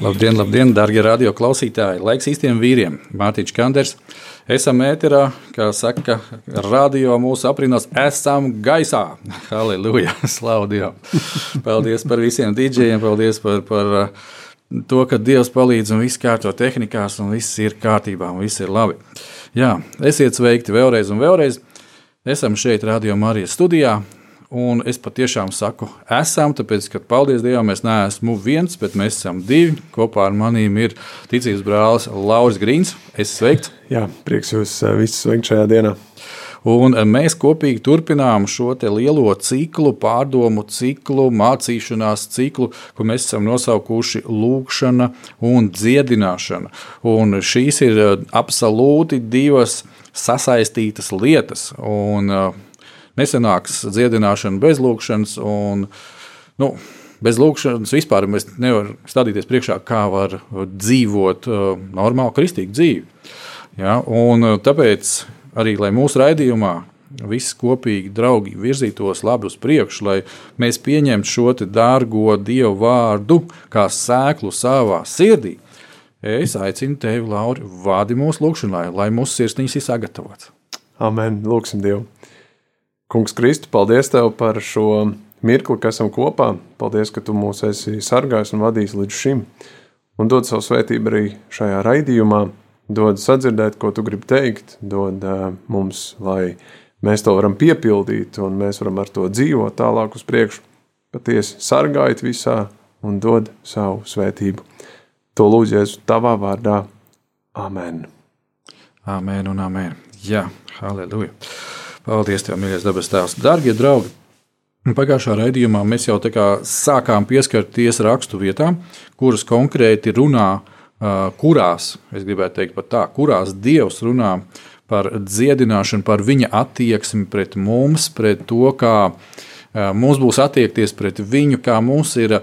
Labdien, labdien, darbie radio klausītāji! Laiks īstiem vīriem! Mārtiņš Kanders. Esam ēterā, kā saka, radio mūsu aprīnos, esam gaisā. Halleluja! Dievam! Paldies par visiem dīdžiem, paldies par, par uh, to, ka Dievs palīdz un viss kārto tehnikās, un viss ir kārtībā, un viss ir labi. Jā, esiet sveikti vēlreiz un vēlreiz. Esam šeit, Radio Marijas studijā, Un es patiešām saku, esam, tāpēc, ka paldies Dievam, mēs neesam viens, bet mēs esam divi. Kopā ar maniem ir ticības brālis Lauris Grīns. Es sveikts! Jā, prieks jūs eh, visus sveikt šajā dienā. Un eh, mēs kopīgi turpinām šo lielo ciklu, pārdomu ciklu, mācīšanās ciklu, ko mēs esam nosaukuši lūkšana un dziedināšana. Un šīs ir eh, absolūti divas sasaistītas lietas. Un, uh, nesenāks dziedināšana bez lūkšanas. Un, nu, Bez lūkšanas vispār mēs nevaram stādīties priekšā, kā var dzīvot uh, normālu kristīgu dzīvi. Ja? Un, uh, tāpēc arī mūsu raidījumā visi kopīgi draugi virzītos labi uz priekšu, lai mēs pieņemtu šo dārgo dievu vārdu kā sēklu savā sirdī. Es aicinu tevi, Lauri, vādi mūsu lūgšanai, lai mūsu sirsniņas ir sagatavots. Amen. Lūksim Dievu. Kungs, Kristu, paldies Tev par šo mirkli, ka esam kopā. Paldies, ka Tu mūs esi sargājis un vadījis līdz šim. Un dod savu svētību arī šajā raidījumā. Dod sadzirdēt, ko Tu gribi teikt. Dod uh, mums, lai mēs to varam piepildīt un mēs varam ar to dzīvot tālāk uz priekšu. Patiesi sargājiet visā un dod savu svētību. To lūdzies Tavā vārdā. Amen. Amen un amen. Jā, halleluja. Paldies, Tev, mīļais dabas Tēvs. Darbie draugi! Pagājušā raidījumā mēs jau sākām pieskarties rakstu vietām, kuras konkrēti runā, kurās, es gribētu teikt, pat tā, kurās Dievs runā par dziedināšanu, par viņa attieksmi pret mums, pret to, kā mums būs attiekties pret viņu, kā mums ir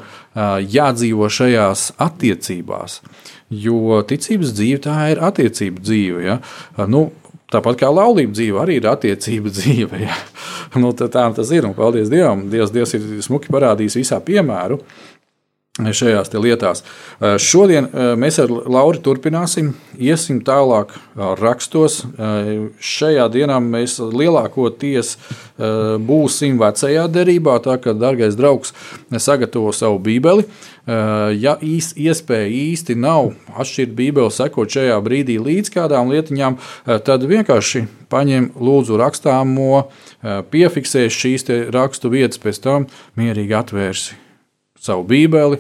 jādzīvo šajās attiecībās. Jo ticības dzīve tā ir attiecību dzīve. Ja? Nu, Tāpat kā laulība dzīve, arī ir attiecība dzīve. Ja? Nu, tā, tā tas ir. Un paldies Dievam. Dievs, Dievs ir smuki parādījis visā piemēru šajās lietās. Eh, šodien eh, mēs ar Lauru turpināsim, iesim tālāk eh, rakstos. Šajā dienā mēs lielākoties būsim vecajā derībā, tā kā, darbais draugs, sagatavo savu bībeli. Ja īsti iespēja īsti nav atšķirt bībeli, sekot šajā brīdī līdz kādām lietiņām, tad vienkārši paņem lūdzu rakstāmo, piefiksēs šīs rakstu vietas, pēc tam mierīgi atvērsi savu bībeli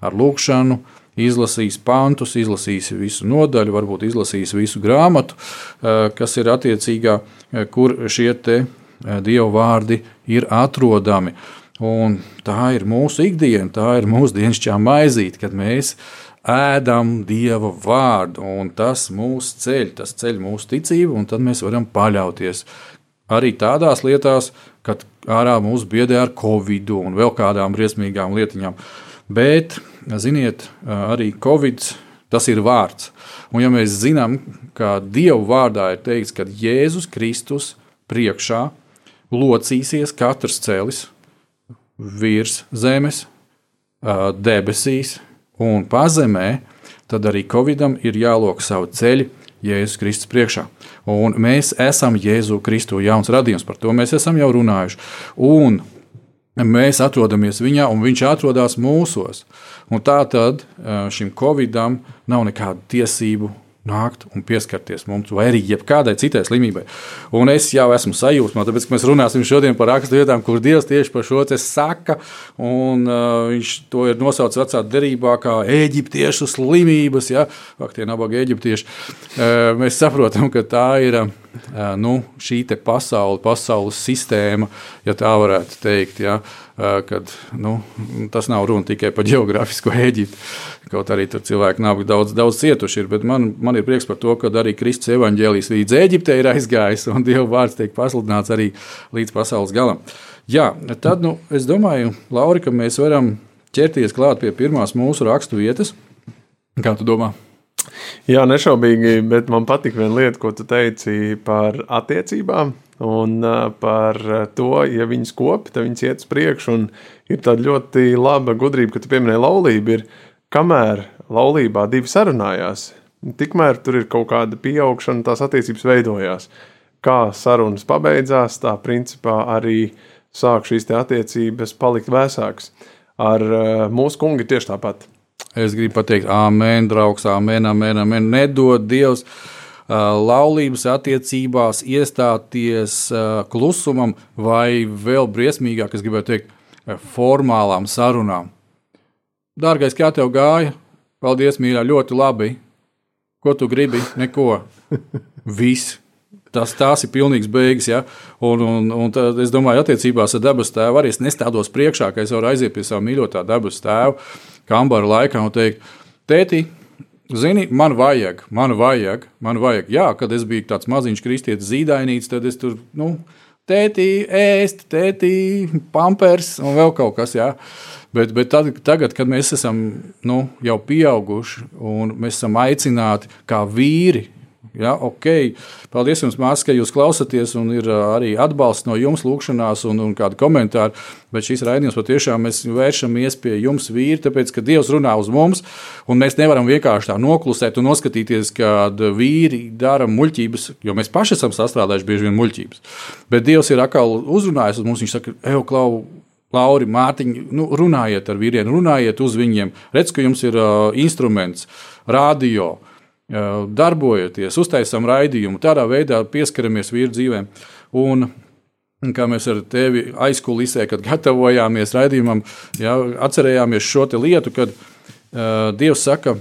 ar lūkšanu, izlasīs pantus, izlasīs visu nodaļu, varbūt izlasīs visu grāmatu, eh, kas ir attiecīgā, eh, kur šie te eh, dievu vārdi ir atrodami. Un tā ir mūsu ikdiena, tā ir mūsu dienasčā maizīte, kad mēs ēdam Dieva vārdu, un tas mūs ceļ, tas ceļ mūsu ticību, un tad mēs varam paļauties arī tādās lietās, kad ārā mūs biedē ar covid un vēl kādām briesmīgām lietiņām. Bet, ziniet, arī covid tas ir vārds. Un ja mēs zinām, ka Dieva vārdā ir teikts, ka Jēzus Kristus priekšā locīsies katrs celis virs zemes, debesīs un pazemē, tad arī Covidam ir jālok savu ceļu Jēzus Kristus priekšā. Un mēs esam Jēzu Kristu jauns radījums, par to mēs esam jau runājuši. Un mēs atrodamies viņā, un viņš atrodas mūsos. Un tā tad šim Covidam nav nekādu tiesību nākt un pieskarties mums, vai arī jebkādai citai slimībai. Un es jau esmu sajūsmā, tāpēc, mēs runāsim šodien par raksturvietām, kur Dievs tieši par šo te saka, un uh, viņš to ir nosaucis vecā derībā kā eģiptiešu slimības, ja, ak, tie nabaga eģiptieši. Uh, mēs saprotam, ka tā ir. Uh, nu, šī pasaule, pasaules sistēma, ja tā varētu teikt. Ja, kad, nu, tas nav runa tikai par geogrāfisko Eģipti. Kaut arī tur cilvēki nav daudz, daudz cietuši. Ir, man, man ir prieks par to, ka arī Kristus evaņģēlijs līdz Eģiptei ir aizgājis, un Dieva vārds tiek pasludināts arī līdz pasaules galam. Jā, tad nu, es domāju, Lauri, ka mēs varam ķerties klāt pie pirmās mūsu rakstu vietas. Kā tu domā? Jā, nešaubīgi, bet man patīk viena lieta, ko tu teici par attiecībām. Un par to, ja viņas kopā, tad viņas iet uz priekšu. Ir tāda ļoti laba gudrība, ka tu pieminēji laulību. Ir, kamēr laulībā divi sarunājās, tikmēr tur ir kaut kāda pieaugšana, tās attiecības veidojās. Kā sarunas pabeidzās, tā principā arī sāk šīs attiecības palikt vēsākas. Ar mūsu kungu tieši tāpat. Es gribu pateikt, amen, draugs, amen, amen, amen. Nedod Dievs laulības attiecībās iestāties klusumam, vai vēl briesmīgāk, es gribētu teikt, formālām sarunām. Dārgais, kā tev gāja? Paldies, mīļā, ļoti labi. Ko tu gribi? Neko. Viss. Tas, tās ir pilnīgs beigas. Ja? Un, un, un tad, es domāju, attiecībās ar dabas tēvu arī es nestādos priekšā, ka es varu aiziet pie sava mīļotā dabas tēva kambara laikā un teikt, tēti, zini, man vajag, man vajag, man vajag. Jā, kad es biju tāds maziņš kristietis zīdainīts, tad es tur, nu, tēti, ēst, tēti, pampers un vēl kaut kas. Jā. Bet, bet tad, tagad, kad mēs esam nu, jau pieauguši un mēs esam aicināti kā vīri Ja, okay. Paldies jums, Mārcis, ka jūs klausāties un ir arī atbalsts no jums, lūgšanās un, un kādi komentāri. Bet šīs raidījums patiešām mēs vēršamies pie jums, vīri, tāpēc, ka Dievs runā uz mums, un mēs nevaram vienkārši tā noklusēt un noskatīties, kad vīri dara muļķības, jo mēs paši esam sastrādājuši bieži vien muļķības. Bet Dievs ir atkal uzrunājis uz mums, viņš saka, ej, klau! Lauri, Mārtiņ, nu, runājiet ar vīriešiem, runājiet uz viņiem. Redz, ka jums ir uh, instruments, radio, darbojoties, uztaisām raidījumu, tādā veidā pieskaramies vīru dzīvēm. Un, Kā mēs ar tevi aizkulisē, kad gatavojāmies raidījumam, jā, atcerējāmies šo lietu, kad uh, Dievs saka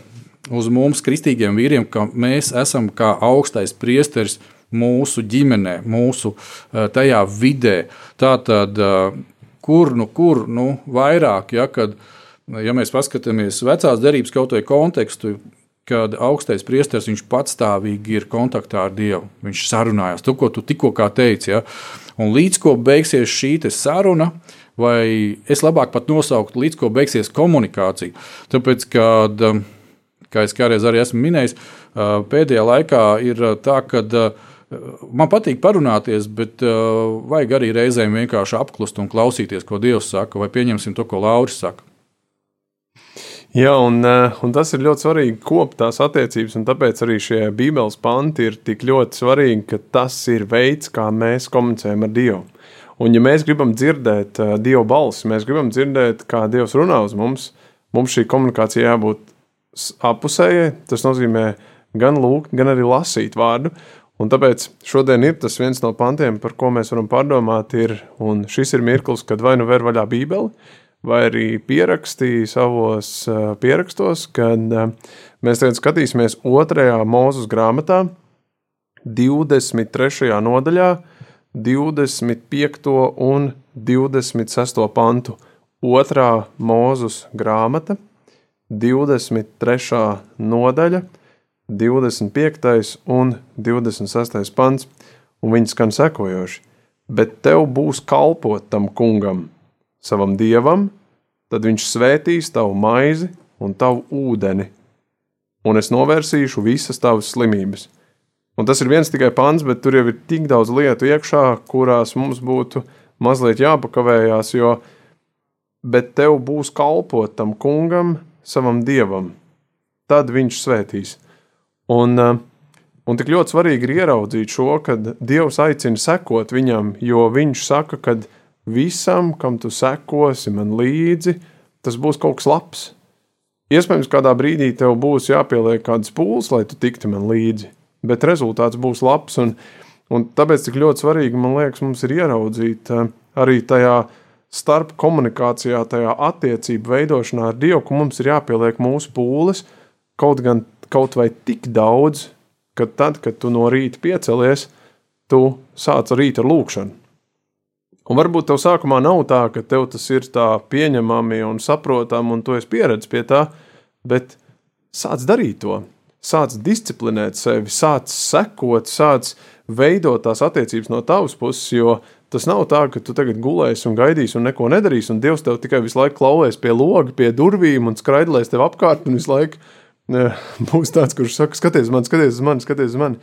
uz mums, kristīgiem vīriem, ka mēs esam kā augstais priesteris mūsu ģimenē, mūsu uh, tajā vidē. Tātad, uh, kur nu, kur nu vairāk, ja, kad, ja mēs paskatāmies vecās derības kaut vai kontekstu, kad augstais priesteris patstāvīgi ir kontaktā ar Dievu. Viņš sarunājās to, ko tu tikko teici. Ja? Un līdz ko beigsies šī saruna, vai es labāk pat nosauktu, līdz ko beigsies komunikācija. Tāpēc, kad, kā es kādreiz arī esmu minējis, pēdējā laikā ir tā, ka man patīk parunāties, bet vajag arī reizēm vienkārši apklust un klausīties, ko Dievs saka, vai pieņemsim to, ko Lauris saka. Jā, un, eh, un tas ir ļoti svarīgi kopt tās attiecības, un tāpēc arī šie Bībeles panti ir tik ļoti svarīgi, ka tas ir veids, kā mēs komunicējam ar Dievu. Un, ja mēs gribam dzirdēt uh, Dieva balsi, mēs gribam dzirdēt, kā Dievs runā uz mums, mums šī komunikācija jābūt apusējai. Tas nozīmē gan lūgt, gan arī lasīt vārdu. Un tāpēc šodien ir tas viens no pantiem, par ko mēs varam pārdomāt, ir, un šis ir mirklis, kad vai nu ver vaļā Bībeli, vai arī pierakstīja savos pierakstos, kad mēs tagad skatīsimies otrajā mūzes grāmatā, 23. nodaļā, 25. un 26. pantu. Otrā mūzes grāmata, 23. nodaļa, 25. un 26. pants, un viņi skan sekojoši. Bet tev būs kalpot tam kungam, savam dievam, tad viņš svētīs tavu maizi un tavu ūdeni, un es novērsīšu visas tavas slimības. Un tas ir viens tikai pants, bet tur jau ir tik daudz lietu iekšā, kurās mums būtu mazliet jāpakavējās, jo bet tev būs kalpot tam kungam, savam dievam. Tad viņš svētīs. Un, eh, un tik ļoti svarīgi ir ieraudzīt šo, kad Dievs aicina sekot viņam, jo viņš saka, ka visam, kam tu sekosi man līdzi, tas būs kaut kas labs. Iespējams, kādā brīdī tev būs jāpieliek kādas pūles, lai tu tiktu man līdzi, bet rezultāts būs labs. Un, un tāpēc tik ļoti svarīgi, man liekas, mums ir ieraudzīt eh, arī tajā starp komunikācijā, tajā attiecību veidošanā ar Dievu, ka mums ir jāpieliek mūsu pūles kaut gan kaut vai tik daudz, ka tad, kad tu no rīta piecelies, tu sāc rīt ar lūkšanu. Un varbūt tev sākumā nav tā, ka tev tas ir tā pieņemami un saprotami, un tu esi pieredzējis pie tā, bet sāc darīt to. Sāc disciplinēt sevi, sāc sekot, sāc veidot tās attiecības no tavas puses, jo tas nav tā, ka tu tagad gulēsi un gaidīsi un neko nedarīsi, un Dievs tev tikai visu laiku klauvēs pie loga, pie durvīm un skraidlēs tev apkārt, un visu laiku ne, būs tāds, kurš saka, skaties man, skaties uz mani, skaties uz mani.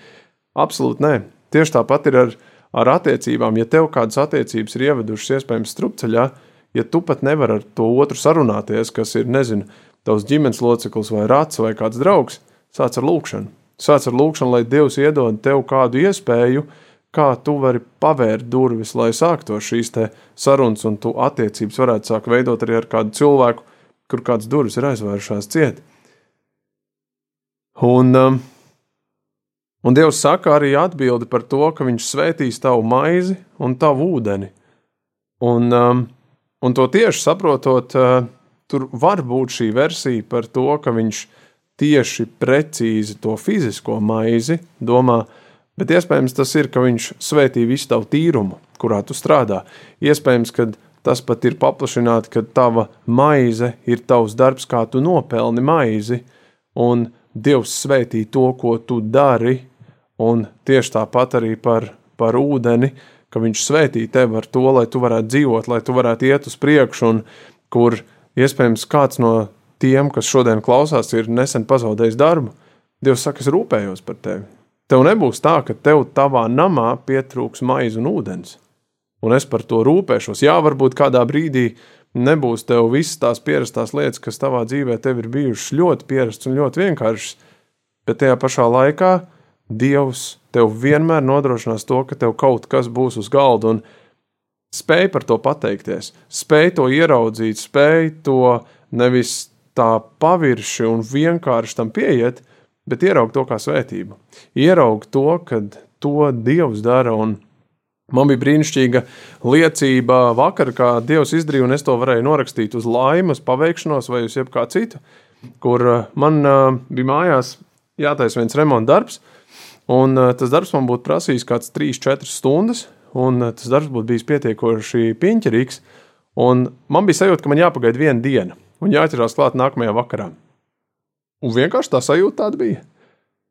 Absolūti nē. Tieši tāpat ir ar ar attiecībām, ja tev kādas attiecības ir ievedušas iespējams strupceļā, ja tu pat nevari ar to otru sarunāties, kas ir, nezinu, tavs ģimenes loceklis vai rats vai kāds draugs, sāc ar lūkšanu. Sāc ar lūkšanu, lai Dievs iedod tev kādu iespēju, kā tu vari pavērt durvis, lai sāktos šīs sarunas, un tu attiecības varētu sākt veidot arī ar kādu cilvēku, kur kādas durvis ir aizvērušās ciet. Un um, Un Dievs saka arī atbildi par to, ka Viņš svētīs tavu maizi un tavu ūdeni. Un, um, un to tieši saprotot, uh, tur var būt šī versija par to, ka Viņš tieši precīzi to fizisko maizi domā, bet iespējams tas ir, ka Viņš svētī visu tavu tīrumu, kurā tu strādā. Iespējams, ka tas pat ir paplašināti, ka tava maize ir tavs darbs, kā tu nopelni maizi, un Dievs svētī to, ko tu dari Un tieši tāpat arī par, par ūdeni, ka viņš svētī tevi ar to, lai tu varētu dzīvot, lai tu varētu iet uz priekšu, un kur iespējams kāds no tiem, kas šodien klausās, ir nesen pazaudējis darbu. Dievs saka, es rūpējos par tevi. Tev nebūs tā, ka tev tavā namā pietrūks maize un ūdens. Un es par to rūpēšos. Jā, varbūt kādā brīdī nebūs tev visas tās pierastās lietas, kas tavā dzīvē tev ir bijušas ļoti pierastas un ļoti vienkāršas, bet tajā pašā laikā Dievs tev vienmēr nodrošinās to, ka tev kaut kas būs uz galda, un spēj par to pateikties, spēj to ieraudzīt, spēj to nevis tā pavirši un vienkārši tam pieiet, bet ieraug to kā svētību. Ieraug to, ka to Dievs dara. Un man bija brīnišķīga liecība vakar, kā Dievs izdarīja, un es to varēju norakstīt uz laimes, paveikšanos vai uz jebkā citu, kur man uh, bija mājās jātaisa viens remonta darbs. Un uh, tas darbs man būtu prasījis kaut kāds 3-4 stundas, un uh, tas darbs būtu bijis pietiekoši piņķerīgs. Man bija sajūta, ka man jāpagaida viena diena, un jāķerās klāt nākamajā vakarā. Un vienkārši tā sajūta tāda bija.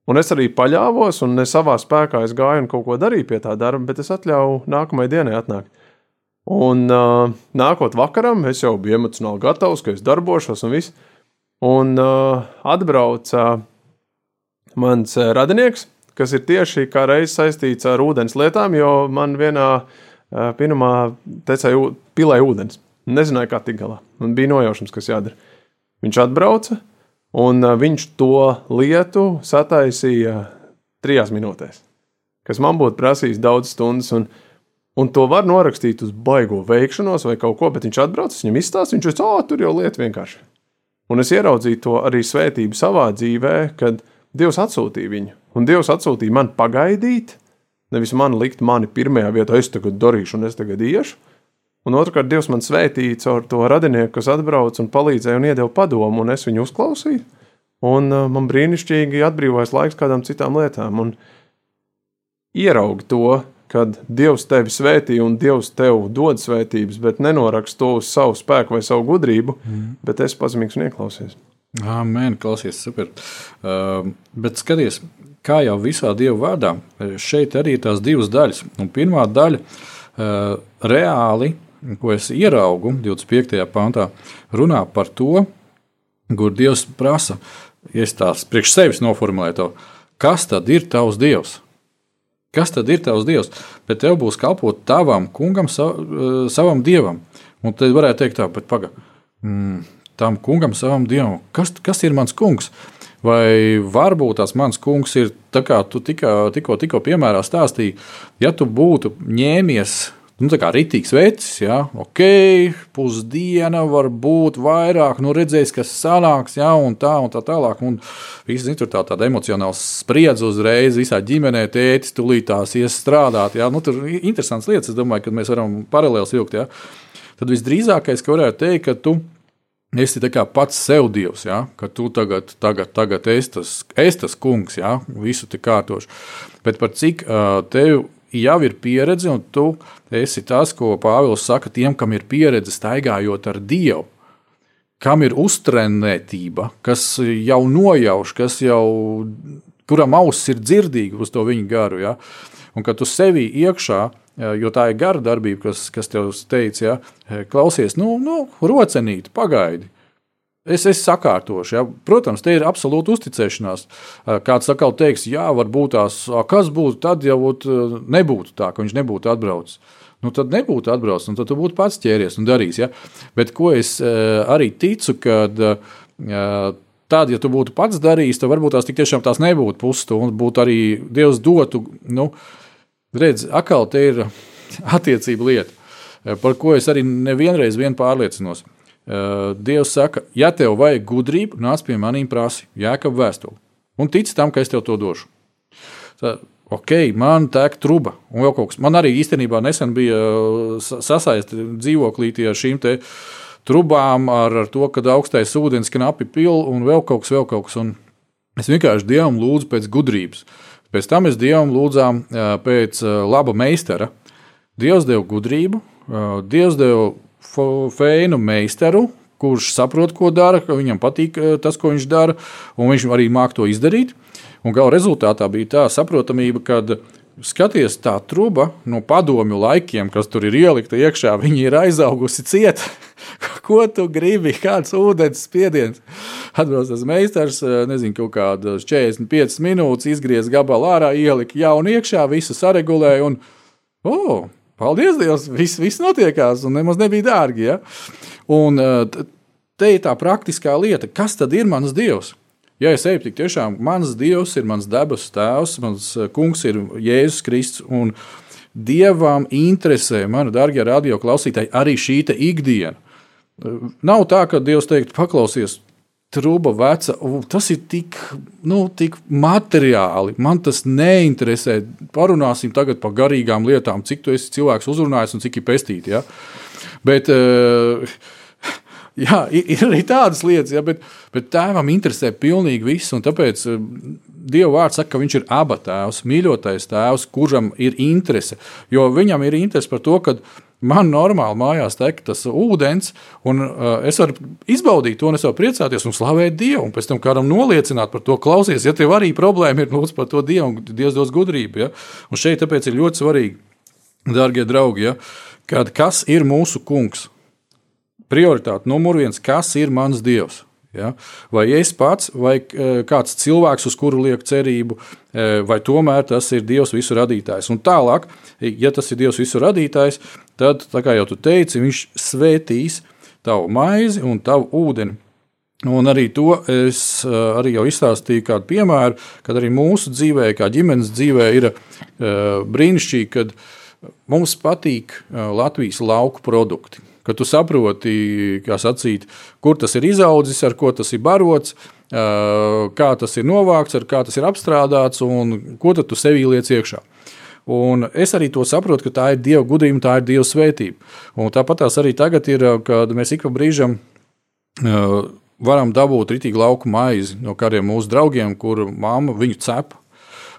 Un es arī paļāvos, un ne savā spēkā es gāju un kaut ko darīju pie tā darba, bet es atļauju nākamajai dienai atnākt. Un uh, nākot vakaram, es jau biju emocionāli gatavs, ka es darbošos un viss. Un uh, atbrauca mans radinieks, kas ir tieši kā reizes saistīts ar ūdens lietām, jo man vienā pirmā tecēja pilē ūdens. Nezināju, kā tikt galā. Man bija nojaušams, kas jādara. Viņš atbrauca, un viņš to lietu sataisīja trijās minūtēs, kas man būtu prasījis daudz stundas. Un, un to var norakstīt uz baigo veikšanos vai kaut ko, bet viņš atbrauc, viņam izstāsta, viņš teica, oh, tur jau lieta vienkārši. Un es ieraudzīju to arī svētību savā dzīvē, kad Dievs atsūtīja viņu. Un Dievs atsūtīja man pagaidīt, nevis man likt mani pirmajā vietā, es tagad darīšu, un es tagad iešu. Un otrkārt, Dievs man svētīja caur to radinieku, kas atbrauca un palīdzēja un iedeva padomu, un es viņu uzklausīju. Un uh, man brīnišķīgi atbrīvojas laiks kādām citām lietām. Un ieraugi to, kad Dievs tevi svētī un Dievs tev dod svētības, bet nenorakst to uz savu spēku vai savu gudrību, mm. bet es pazemīgs un ieklausies. Amen, klausies, super. Uh, bet skaties, kā jau visā Dieva vārdā, šeit arī ir tās divas daļas. Un pirmā daļa uh, reāli, ko es ieraugu 25. pantā, runā par to, kur Dievs prasa, ja es tās priekš sevis noformulēju to, kas tad ir tavs Dievs? Kas tad ir tavs Dievs? Bet tev būs kalpot tavam kungam, savam dievam. Un tad varētu teikt tā, bet pagaidi. Mm, tam kungam, savam dievam, kas, kas ir mans kungs? Vai varbūt tas mans kungs ir tā, kā tu tikko, tikko piemērā stāstīji, ja tu būtu ņēmies nu, tā kā ritīgs vecs, ja, ok, pusdiena, varbūt vairāk, nu, redzēs, kas sanāks, ja, un tā, un tā tālāk. Un viss, zin, tur tā, tāda emocionāla spriedze uzreiz visā ģimenē, tētis tulītās ies strādāt, ja, nu, tur interesants lietas, es domāju, ka mēs varam paralēli vilkt, ja. Tad visdrīzākais, ka varētu teikt, ka tu esi pats sev dievs, ja? ka tu tagad, tagad, tagad esi tas, es tas kungs, ja? visu te kārtošu. Bet par cik uh, tev jau ir pieredze, un tu esi tas, ko Pāvils saka tiem, kam ir pieredze staigājot ar Dievu. Kam ir uztrenētība, kas jau nojauš, kas jau, kuram auss ir dzirdīga uz to viņa garu. Ja? Un kad tu sevi iekšā, jo tā ir gara darbība, kas, kas tev teica, ja, klausies, nu, nu rocenīt, pagaidi. Es, es sakārtošu, ja. protams, te ir absolūta uzticēšanās. Kāds atkal teiks, jā, varbūt tās, kas būtu tad, ja būt, nebūtu tā, ka viņš nebūtu atbraucis. Nu, tad nebūtu atbraucis, un tad tu būtu pats ķēries un darījis. Ja? Bet ko es arī ticu, kad tad, ja tu būtu pats darījis, tad varbūt tās tiešām tās nebūtu pusstundas, būtu arī Dievs dotu. Nu, redz, atkal te ir attiecība lieta, par ko es arī nevienreiz vien pārliecinos. Dievs saka, ja tev vajag gudrību, nāc pie maniem prasi, jēkab vēstuli. Un tic tam, ka es tev to došu. Tā, ok, man tek truba. Un vēl kaut kas. Man arī īstenībā nesen bija sasaiste dzīvoklītī ar šīm te trubām, ar, ar to, ka augstais ūdens knapi pil un vēl kaut kas, vēl kaut kas. Un es vienkārši Dievam lūdzu pēc gudrības. Pēc tam mēs Dievam lūdzām pēc laba meistara. Dievs deva gudrību, Dievs deva feinu meistaru, kurš saprot, ko dara, ka viņam patīk tas, ko viņš dara, un viņš arī māk to izdarīt. Un gala rezultātā bija tā saprotamība, ka skaties, tā truba no padomju laikiem, kas tur ir ielikta iekšā, viņi ir aizaugusi ciet. Ko tu gribi? Kāds ūdens spiediens? Atbrauc tas meistars, eh, nezinu, kaut kādas 45 minūtes, izgriez gabalu ārā, ielika jaunu iekšā, visu saregulēja un, oh, Paldies Dievam, viss, viss notiekās, un nemaz nebija dārgi. Ja? Un eh, te ir tā praktiskā lieta, kas tad ir mans Dievs? Ja es eju tik tiešām, mans Dievs ir mans debesu tēvs, mans eh, kungs ir Jēzus Kristus, Dievam interesē, mani darbie radio klausītāji, arī šī ikdiena. Eh, nav tā, ka Dievs teikt, paklausies, truba veca. Tas ir tik, nu, tik materiāli. Man tas neinteresē. Parunāsim tagad par garīgām lietām, cik tu esi cilvēks uzrunājis un cik ir pestīti. Ja? Bet, uh, Jā, ir arī tādas lietas, ja, bet, bet tēvam interesē pilnīgi viss. Tāpēc uh, Dieva vārds saka, ka viņš ir aba tēvs, mīļotais tēvs, kuram ir interese. Jo viņam ir interese par to, ka man normāli mājās tek tas ūdens, un uh, es varu izbaudīt to, un es varu priecāties un slavēt Dievu, un pēc tam kādam noliecināt par to, klausies, ja tev arī problēma ir lūdzu par to Dievu, un Dievs dos gudrību. Ja? Un šeit tāpēc ir ļoti svarīgi, darbie draugi, ja? kad kas ir mūsu kungs? Prioritāte numur viens, kas ir mans Dievs? Ja? Vai es pats, vai e, kāds cilvēks, uz kuru liek cerību, e, vai tomēr tas ir Dievs visu radītājs. Un tālāk, ja tas ir Dievs visu radītājs, tad, kā jau tu teici, viņš svētīs tavu maizi un tavu ūdeni. Un arī to es e, arī jau izstāstīju, kādu piemēru, kad arī mūsu dzīvē, kā ģimenes dzīvē, ir brīnišķīgi, kad mums patīk Latvijas lauku produkti ka tu saproti, sacīt, kur tas ir izaudzis, ar ko tas ir barots, kā tas ir novākts, ar kā tas ir apstrādāts un ko tu sevī liec iekšā. Un es arī to saprotu, ka tā ir Dieva gudrība, tā ir Dieva svētība. Un tāpat tās arī tagad ir, kad mēs ik pa brīžam varam dabūt rītīgu lauku maizi no kādiem mūsu draugiem, kur mamma viņu cep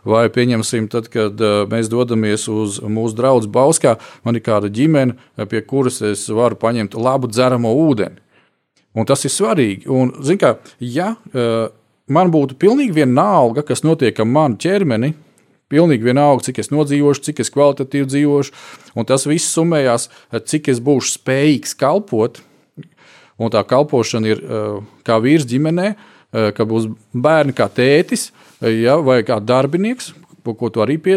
Vai pieņemsim, tad, kad mēs dodamies uz mūsu draugu Bauskā, man ir kāda ģimene, pie kuras es varu paņemt labu dzeramo ūdeni. Un tas ir svarīgi. Un, kā, ja man būtu pilnīgi vienalga, kas notiek ar manu ķermeni, pilnīgi vienalga, cik es nodzīvošu, cik es kvalitatīvi dzīvošu, un tas viss summējās, cik es būšu spējīgs kalpot. Un tā kalpošana ir kā vīrs ģimenē, ka būs bērni kā tētis, ja, vai kā darbinieks, ko tu arī pie,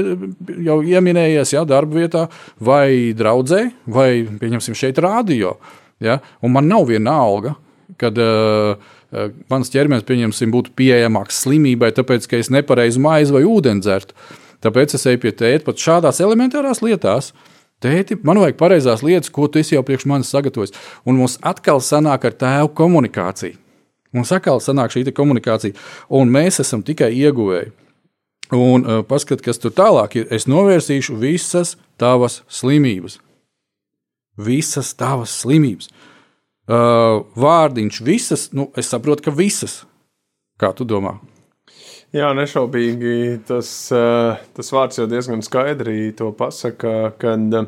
jau ieminējies, ja, darba vietā, vai draudzē, vai pieņemsim šeit rādio. Ja, un man nav viena alga, kad uh, mans ķermenis, pieņemsim, būtu pieejamāks slimībai, tāpēc, ka es nepareizi maizi vai ūdeni dzertu. Tāpēc es eju pie tēta pat šādās elementārās lietās. Tēti, man vajag pareizās lietas, ko tu jau priekš manis sagatavojis. Un mums atkal sanāk ar tēvu komunikāciju. Mums atkal sanāk šī komunikācija, un mēs esam tikai ieguvēji. Un uh, paskat, kas tur tālāk ir. Es novērsīšu visas tavas slimības. Visas tavas slimības. Uh, vārdiņš visas, nu, es saprotu, ka visas. Kā tu domā? Jā, nešaubīgi tas, uh, tas vārds jau diezgan skaidri to pasaka, kad uh,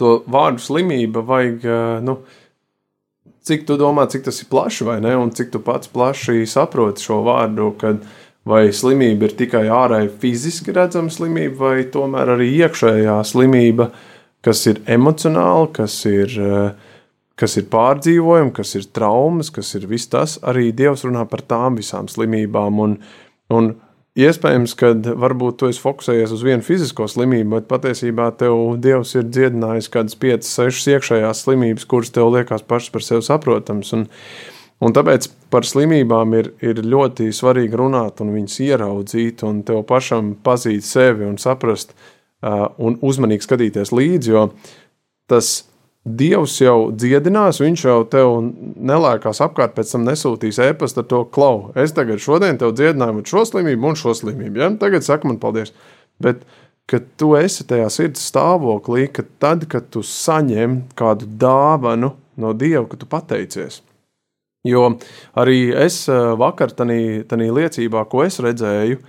to vārdu slimība vajag, uh, nu, cik tu domā, cik tas ir plaši vai ne, un cik tu pats plaši saproti šo vārdu, kad vai slimība ir tikai ārēji fiziski redzama slimība, vai tomēr arī iekšējā slimība, kas ir emocionāla, kas ir, eh, kas ir pārdzīvojumi, kas ir traumas, kas ir viss tas. Arī Dievs runā par tām visām slimībām. Un, un iespējams, ka varbūt tu esi fokusējies uz vienu fizisko slimību, bet patiesībā tev Dievs ir dziedinājis kādas 5, 6 iekšējās slimības, kuras tev liekas pašas par sevi saprotamas. Un, Un tāpēc par slimībām ir, ir ļoti svarīgi runāt un viņas ieraudzīt, un tev pašam pazīt sevi un saprast, un uzmanīgi skatīties līdzi. Jo tas Dievs jau dziedinās, viņš jau tev nelēkās apkārt, pēc tam nesūtīs e-pastu ar to klau. Es tagad šodien tev dziedināju šo slimību un šo slimību. Ja? Tagad saka man paldies. Bet, kad tu esi tajā sirds stāvoklī, ka tad, kad tu saņem kādu dāvanu no Dieva, ka tu pateicies. Jo arī es eh, vakar, tajā liecībā, ko es redzēju,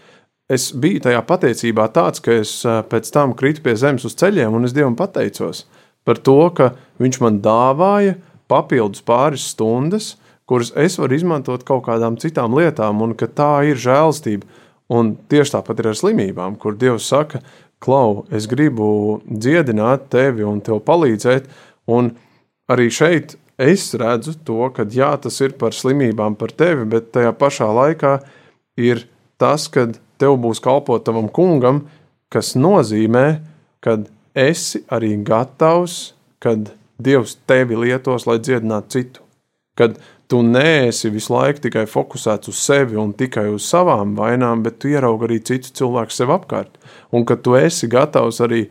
es biju tajā pateicībā tāds, ka es eh, pēc tam kritu pie zemes uz ceļiem un es Dievam pateicos par to, ka Viņš man dāvāja papildus pāris stundas, kuras es varu izmantot kaut kādām citām lietām, un ka tā ir žēlstība. Un tieši tāpat ir ar slimībām, kur Dievs saka, Klau, es gribu dziedināt tevi un tev palīdzēt. Un arī šeit es redzu to, ka jā, tas ir par slimībām, par tevi, bet tajā pašā laikā ir tas, ka tev būs kalpot tavam kungam, kas nozīmē, ka esi arī gatavs, kad Dievs tevi lietos, lai dziedinātu citu. Kad tu neesi visu laiku tikai fokusēts uz sevi un tikai uz savām vainām, bet tu ieraugi arī citu cilvēku sev apkārt. Un ka tu esi gatavs arī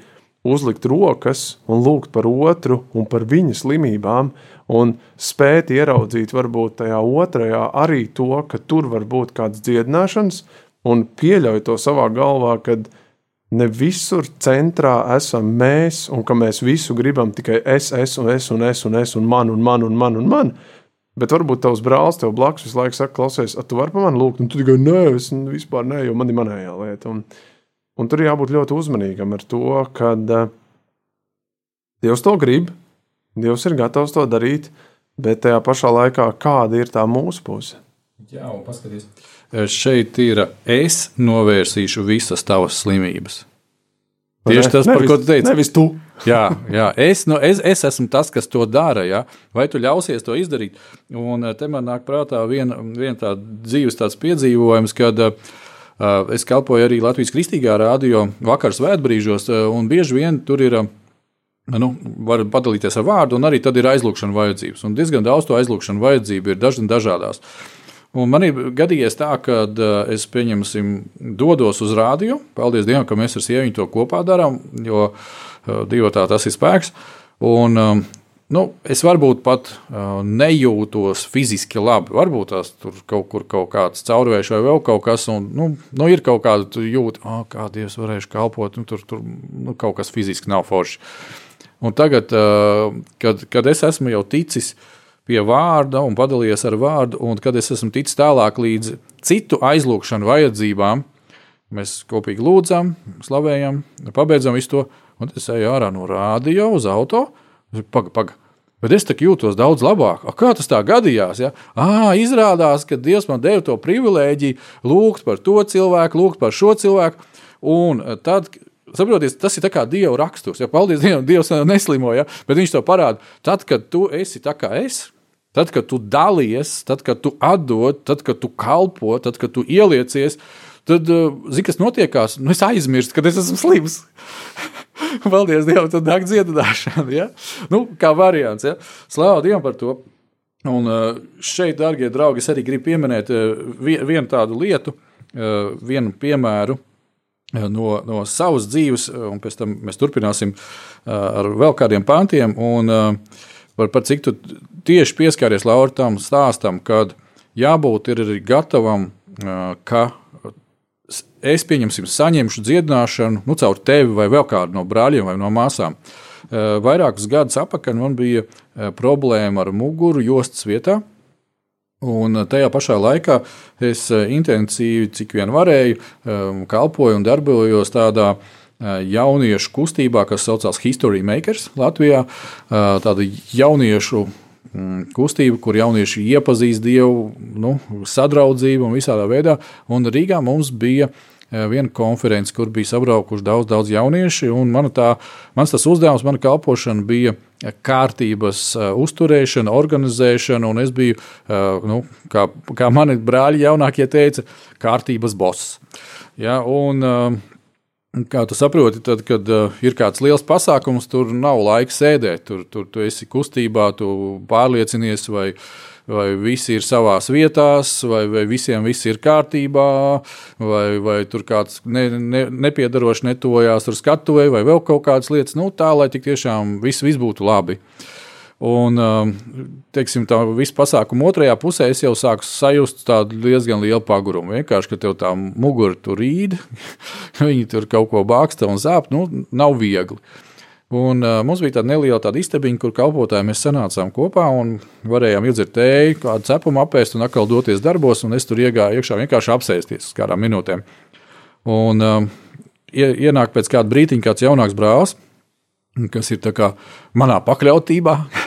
uzlikt rokas un lūgt par otru un par viņa slimībām, un spēt ieraudzīt varbūt tajā otrajā arī to, ka tur var būt kāds dziedināšanas, un pieļauj to savā galvā, kad ne visur centrā esam mēs, un ka mēs visu gribam tikai es, es un es un es un es un man un man un man un man. Bet varbūt tavs brālis tev blakus visu laiku saka, klausies, tu vari par mani lūgt, un tu tikai nē, es vispār nē, jo man ir manējā lieta. Un, un tur jābūt ļoti uzmanīgam ar to, kad uh, Dievs to grib, Dievs ir gatavs to darīt, bet tajā pašā laikā kāda ir tā mūsu puse? Jā, un paskatieties. Šeit ir es novērsīšu visas tavas slimības. Tieši tas, nevis, par ko tu teici. Nevis tu. jā, jā es, nu, es, es esmu tas, kas to dara. Jā. Vai tu ļausies to izdarīt? Un te man nāk prātā viena vien tāda dzīves tāds piedzīvojums, kad uh, es kalpoju arī Latvijas kristīgā rādio vakar svētbrīžos, un bieži vien tur ir. Uh, nu, var padalīties ar vārdu, un arī tad ir aizlūgšana vajadzības. Un diezgan daudz to aizlūgšanu vajadzību ir dažādās. Un man ir gadījies tā, ka uh, es pieņemsim, dodos uz rādio. Paldies Dievam, ka mēs ar sieviņu to kopā darām, jo uh, divi tā tas ir spēks. Un, um, nu, es varbūt pat uh, nejūtos fiziski labi. Varbūt tās tur kaut kur kaut kāds caurvējš vai vēl kaut kas, un nu, nu, ir kaut kāda jūta, oh, kā Dievs varēšu kalpot. Nu, tur tur nu, kaut kas fiziski nav forši. Un tagad, kad, kad es esmu jau ticis pie vārda un padalījies ar vārdu, un kad es esmu ticis tālāk līdz citu aizlūgšanu vajadzībām, mēs kopīgi lūdzam, slavējam, pabeidzam visu to, un es eju ārā no rādio uz auto. Paga, paga. Bet es jūtos daudz labāk. A, kā tas tā gadījās? Ja? À, izrādās, ka Dievs man deva to privilēģiju lūgt par to cilvēku, lūgt par šo cilvēku. Un tad, Saprotiet, tas ir kā Dieva raksturs. Ja, paldies Dievam, Dievs neslimo, ja, bet viņš to parāda. Tad, kad tu esi tā kā es, tad, kad tu dalies, tad, kad tu atdod, tad, kad tu kalpo, tad, kad tu ieliecies, tad, eh, zini, kas notiekās? Nu, es aizmirstu, kad es esmu slims. paldies Dievam, tad nāk dziedināšana. Ja? Nu, kā variants. Ja? Slāva Dievam par to. Un eh, šeit, darbie draugi, es arī gribu pieminēt eh, vienu tādu lietu, vienu piemēru no, no savas dzīves, un pēc tam mēs turpināsim ar vēl kādiem pāntiem. Un, par, par cik tu tieši pieskaries Laura tam stāstam, kad jābūt ir arī gatavam, ka es pieņemsim, saņemšu dziedināšanu nu, caur tevi vai vēl kādu no brāļiem vai no māsām. Vairākus gadus atpakaļ man bija problēma ar muguru jostas vietā. Un tajā pašā laikā es intensīvi, cik vien varēju, kalpoju un darbojos tādā jauniešu kustībā, kas saucās History Makers Latvijā. Tāda jauniešu mm, kustība, kur jaunieši iepazīst Dievu, nu, sadraudzību un visādā veidā. Un Rīgā mums bija Eh, viena konference, kur bija sabraukuši daudz, daudz jaunieši. Man tā, mans tas uzdevums, mana kalpošana bija kārtības uzturēšana, organizēšana, un es biju, nu, kā, kā mani brāļi jaunākie teica, kārtības boss. Ja, un, uh, Kā tu saproti, tad, kad uh, ir kāds liels pasākums, tur nav laika sēdēt. Tur, tur tu esi kustībā, tu pārliecinies, vai uh, vai visi ir savā vietā, vai, vai visiem viss ir kārtībā, vai, vai tur kāds ne, ne, nepiedarošs netojās ar skatuvi, vai vēl kaut kādas lietas, nu, tā lai tik tiešām viss, viss būtu labi. Un, um, teiksim, tā visa pasākuma otrajā pusē es jau sāku sajust tādu diezgan lielu pagurumu. Vienkārši, ka tev tā mugura tur rīd, viņi tur kaut ko bāksta un zāp, nu, nav viegli. Un, uh, mums bija tāda neliela tāda istabiņa, kur kalpotāji mēs sanācām kopā un varējām iedzert tēju, kādu cepumu apēst un atkal doties darbos. Es tur iegāju iekšā vienkārši apsēsties uz kādām minūtēm. Un uh, ienāk pēc kāda brīdiņa kāds jaunāks brālis, kas ir manā pakļautībā.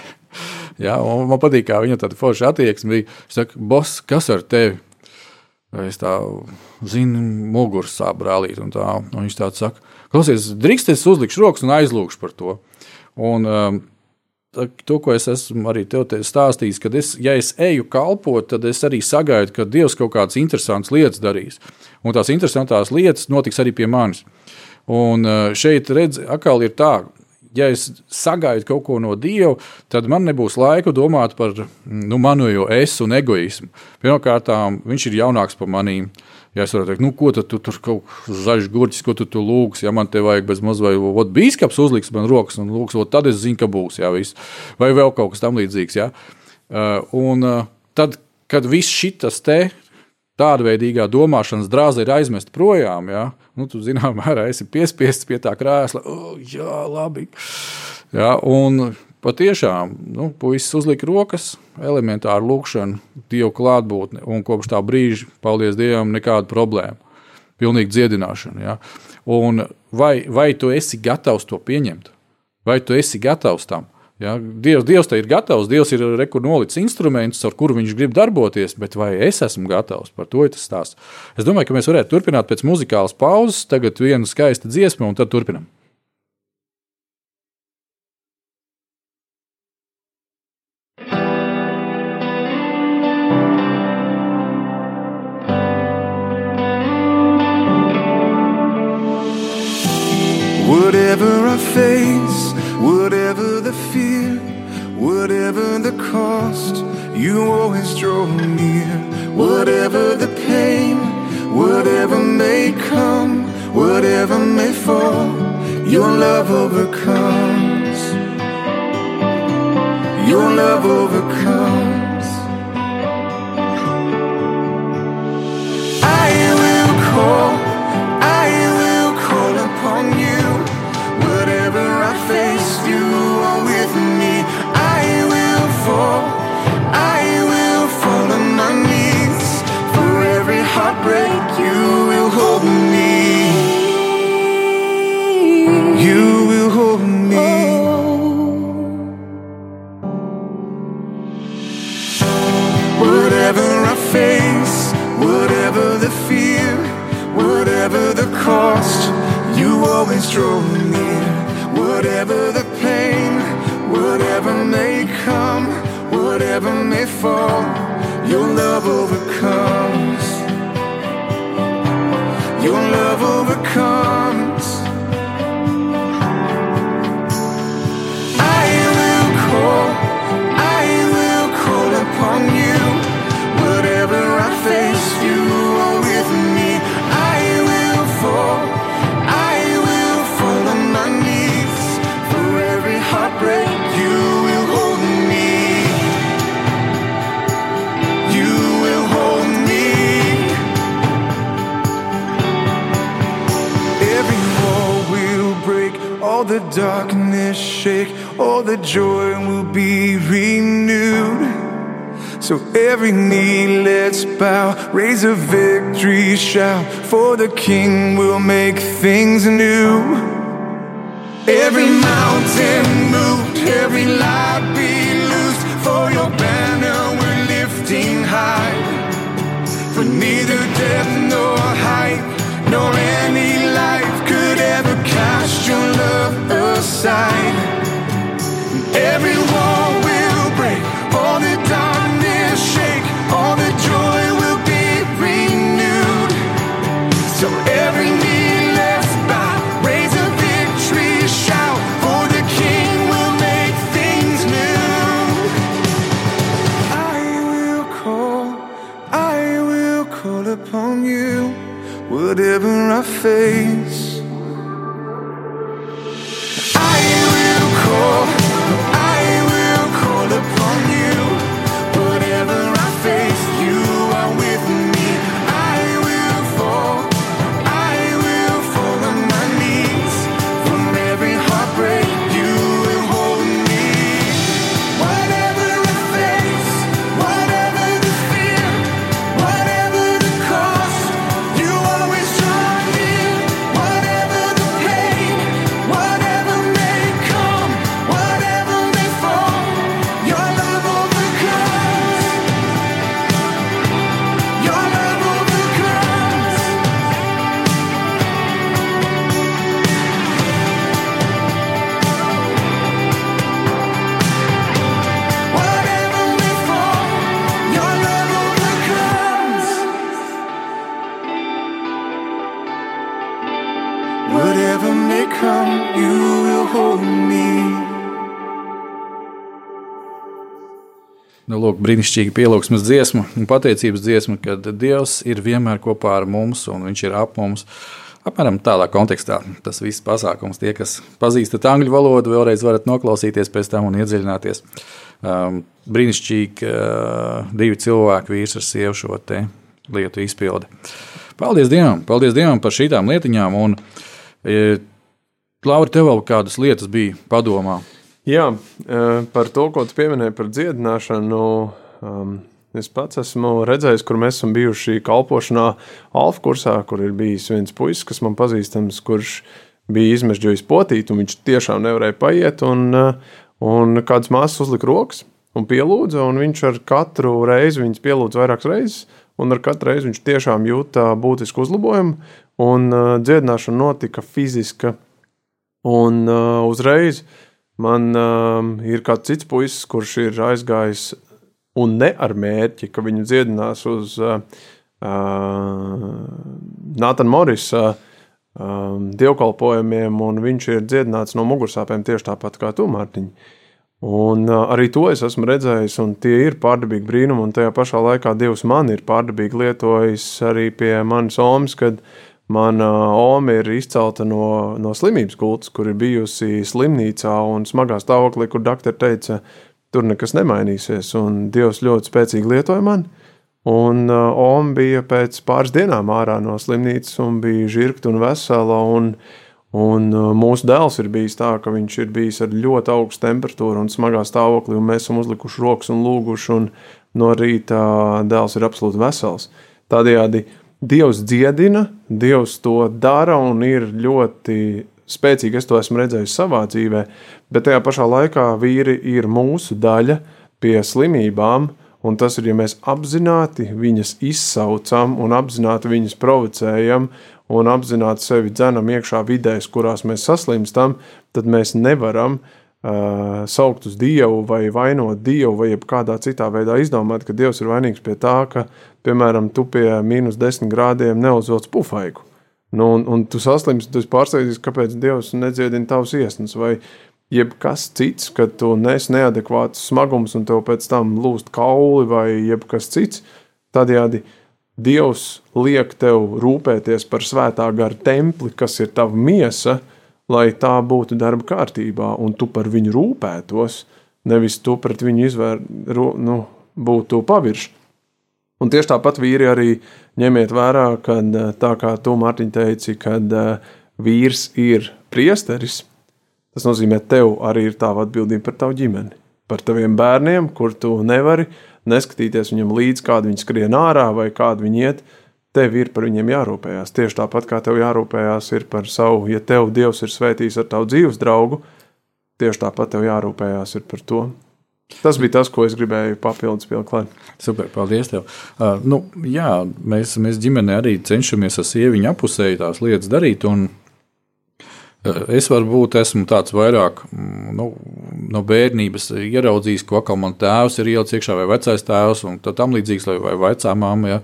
ja, man patīk, kā viņa tāda forša attieksme bija. Viņš saka, boss, kas ar tevi? Es tā zinu, muguras sāp brālīt. Un tā, un viņš tāds saka, klausies, drīkst es uzlikšu rokas un aizlūgšu par to. Un, um, To, ko es esmu arī tev te stāstījis, kad es, ja es eju kalpot, tad es arī sagaidu, ka Dievs kaut kādas interesantas lietas darīs. Un tās interesantās lietas notiks arī pie manis. Un uh, šeit redz, atkal ir tā, ja es sagaidu kaut ko no Dieva, tad man nebūs laika domāt par nu, manu es un egoismu. Pirmkārt, viņš ir jaunāks par manīm. Ja es varētu teikt, nu, ko tu, tu tur kaut kāds zaļš gurķis, ko tu, tu lūgsi, ja man te vajag bez maz vai ot, bīskaps uzliks man rokas un lūgs, tad es zinu, ka būs, jā, viss. Vai vēl kaut kas tam līdzīgs, jā. Uh, un uh, tad, kad viss šitas te tāda veidīgā domāšanas drāza ir aizmest projām, jā, nu, tu zinām, mērā esi piespiests pie tā krēsla, oh, jā, labi. Jā, un patiešām nu, puisis uzlika rokas, elementāru lūkšanu, dievu klātbūtni, un kopš tā brīža, paldies Dievam, nekāda problēma. Pilnīgi dziedināšana. Ja? Un vai, vai tu esi gatavs to pieņemt? Vai tu esi gatavs tam? Ja? Dievs, Dievs te ir gatavs, Dievs ir nolicis instrumentus, ar kuru viņš grib darboties, bet vai es esmu gatavs? Par to ir tas stāsts. Es domāju, ka mēs varētu turpināt pēc muzikālas pauzes, tagad viena skaista dziesma, un tad turpinām. All the joy will be renewed. So every knee let's bow, raise a victory shout, for the King will make things new. Every mountain moved, every lie be loosed, for your banner we're lifting high. For neither death nor height, nor any life could ever cast your love aside. Every wall will break, all the darkness shake, all the joy will be renewed. So every knee raise a victory shout, for the King will make things new. I will call, I will call upon you, whatever I face. Lūk, brīnišķīgi pielūgsmes dziesma un pateicības dziesma, kad Dievs ir vienmēr kopā ar mums un Viņš ir ap mums. Apmēram tādā kontekstā tas viss pasākums. Tie, kas pazīstat angļu valodu, vēlreiz varat noklausīties pēc tam un iedziļināties. Um, brīnišķīgi uh, divi cilvēki, vīrs ar sievu šo lietu izpildi. Paldies Dievam, paldies Dievam par šīm lietiņām. Un, e, Laura, tev vēl kādas lietas bija padomā? Jā, eh, par to, ko tu pieminēji par dziedināšanu. Um, es pats esmu redzējis, kur mēs esam bijuši kalpošanā Alfa kursā, kur ir bijis viens puisis, kas man pazīstams, kurš bija izmežģījis potīt, un viņš tiešām nevarēja paiet. Un, eh, un kāds māsas uzlika rokas un pielūdza, un viņš ar katru reizi viņas pielūdza vairākas reizes, un ar katru reizi viņš tiešām jūta būtisku uzlabojumu, un uh, dziedināšana notika fiziska. Un uh, uzreiz man um, ir kāds cits puisis, kurš ir aizgājis un ne ar mērķi, ka viņu dziedinās uz uh, uh, Nātana Morisa um, dievkalpojumiem, un viņš ir dziedināts no mugursāpēm tieši tāpat kā tu, Mārtiņ. Un uh, arī to es esmu redzējis, un tie ir pārdabīgi brīnumi, un tajā pašā laikā Dievs man ir pārdabīgi lietojis arī pie manas omas, kad mana oma ir izcelta no, no slimības gultas, kur ir bijusi slimnīcā un smagā stāvoklī, kur doktori teica, tur nekas nemainīsies, un Dievs ļoti spēcīgi lietoja mani. Un uh, Oma bija pēc pāris dienām ārā no slimnīcas un bija žirgta un vesela. Un, un uh, mūsu dēls ir bijis tā, ka viņš ir bijis ar ļoti augstu temperatūru un smagā stāvoklī, un mēs esam uzlikuši rokas un lūguši, un no rīta dēls ir absolūti vesels. Tādējādi Dievs dziedina, Dievs to dara un ir ļoti spēcīgi. Es to esmu redzējis savā dzīvē, bet tajā pašā laikā vīri ir mūsu daļa pie slimībām. Un tas ir, ja mēs apzināti viņas izsaucam, un apzināti viņas provocējam, un apzināti sevi dzenam iekšā vidēs, kurās mēs saslimstam, tad mēs nevaram uh, saukt uz Dievu vai vainot Dievu, vai kādā citā veidā izdomāt, ka Dievs ir vainīgs pie tā, ka, piemēram, tu pie mīnus desmit grādiem neuzvelc pufaiku. Nu, un, un tu saslimsti, tu esi pārsteigts, kāpēc Dievs nedziedina tavus iesnas, vai jebkas cits, kad tu nes neadekvāts smagums un tev pēc tam lūst kauli vai jebkas cits, tādējādi Dievs liek tev rūpēties par svētā gara templi, kas ir tava miesa, lai tā būtu darba kārtībā, un tu par viņu rūpētos, nevis tu pret viņu izvēr, nu, būtu pavirši. Un tieši tāpat vīri arī ņemiet vērā, ka tā kā tu, Mārtiņ, teici, kad vīrs ir priesteris, Tas nozīmē, tev arī ir tā atbildība par tavu ģimeni, par taviem bērniem, kur tu nevari neskatīties viņam līdzi, kādi viņi skrien ārā vai kādi viņi iet. Tev ir par viņiem jārūpējās. Tieši tāpat kā tev jārūpējās par savu, ja tev Dievs ir svētījis ar tavu dzīves draugu, tieši tāpat tev jārūpējās par to. Tas bija tas, ko es gribēju papildus pieklāt. Super, paldies tev. Uh, nu, jā, mēs, mēs ģimenē arī cenšamies ar sieviņu apusēji tās lietas darīt. Un, uh, es varbūt esmu tāds vairāk mm, nu, no bērnības ieraudzījis, ko atkal man tēvs ir ielicis iekšā, vai vecais tēvs, un tam līdzīgs, vai vecā mamma, ja,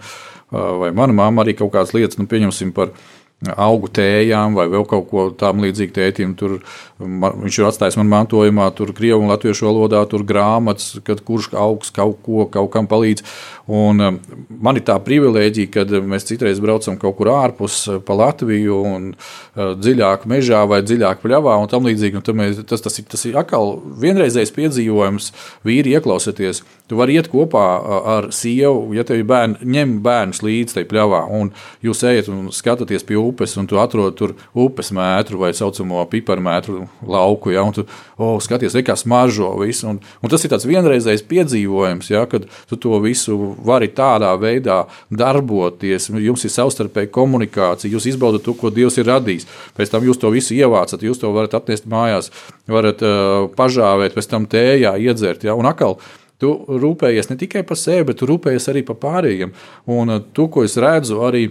vai mana mamma arī kaut kādas lietas, nu, pieņemsim par viņa augu tējām vai vēl kaut ko tādu līdzīgu tētim. Tur man, viņš ir atstājis man mantojumā, tur krievu un latviešu valodā, tur grāmatas, kad kurš augs kaut ko, kaut kam palīdz. Un um, man ir tā privilēģija, kad mēs citreiz braucam kaut kur ārpus uh, pa Latviju un uh, dziļāk mežā vai dziļāk pļavā un tam līdzīgi. Un mēs, tas, tas, ir, tas ir atkal vienreizējs piedzīvojums, vīri ieklausieties. Tu vari iet kopā uh, ar sievu, ja tev ir bērni, ņem bērnus līdzi tajā pļavā, un jūs ejat un skatāties pie upes, un tu atrod tur upes mētru vai saucamo piparmētru lauku, ja, un tu oh, skaties, kā smaržo visu. Un, un tas ir tāds vienreizējs piedzīvojums, ja, kad tu to visu vari tādā veidā darboties, jums ir savstarpēja komunikācija, jūs izbaudat to, ko Dievs ir radījis. Pēc tam jūs to visu ievācat, jūs to varat atnest mājās, varat uh, pažāvēt, pēc tam tējā iedzert. Ja? Un atkal, tu rūpējies ne tikai par sevi, bet tu rūpējies arī par pārējiem. Un uh, to, ko es redzu arī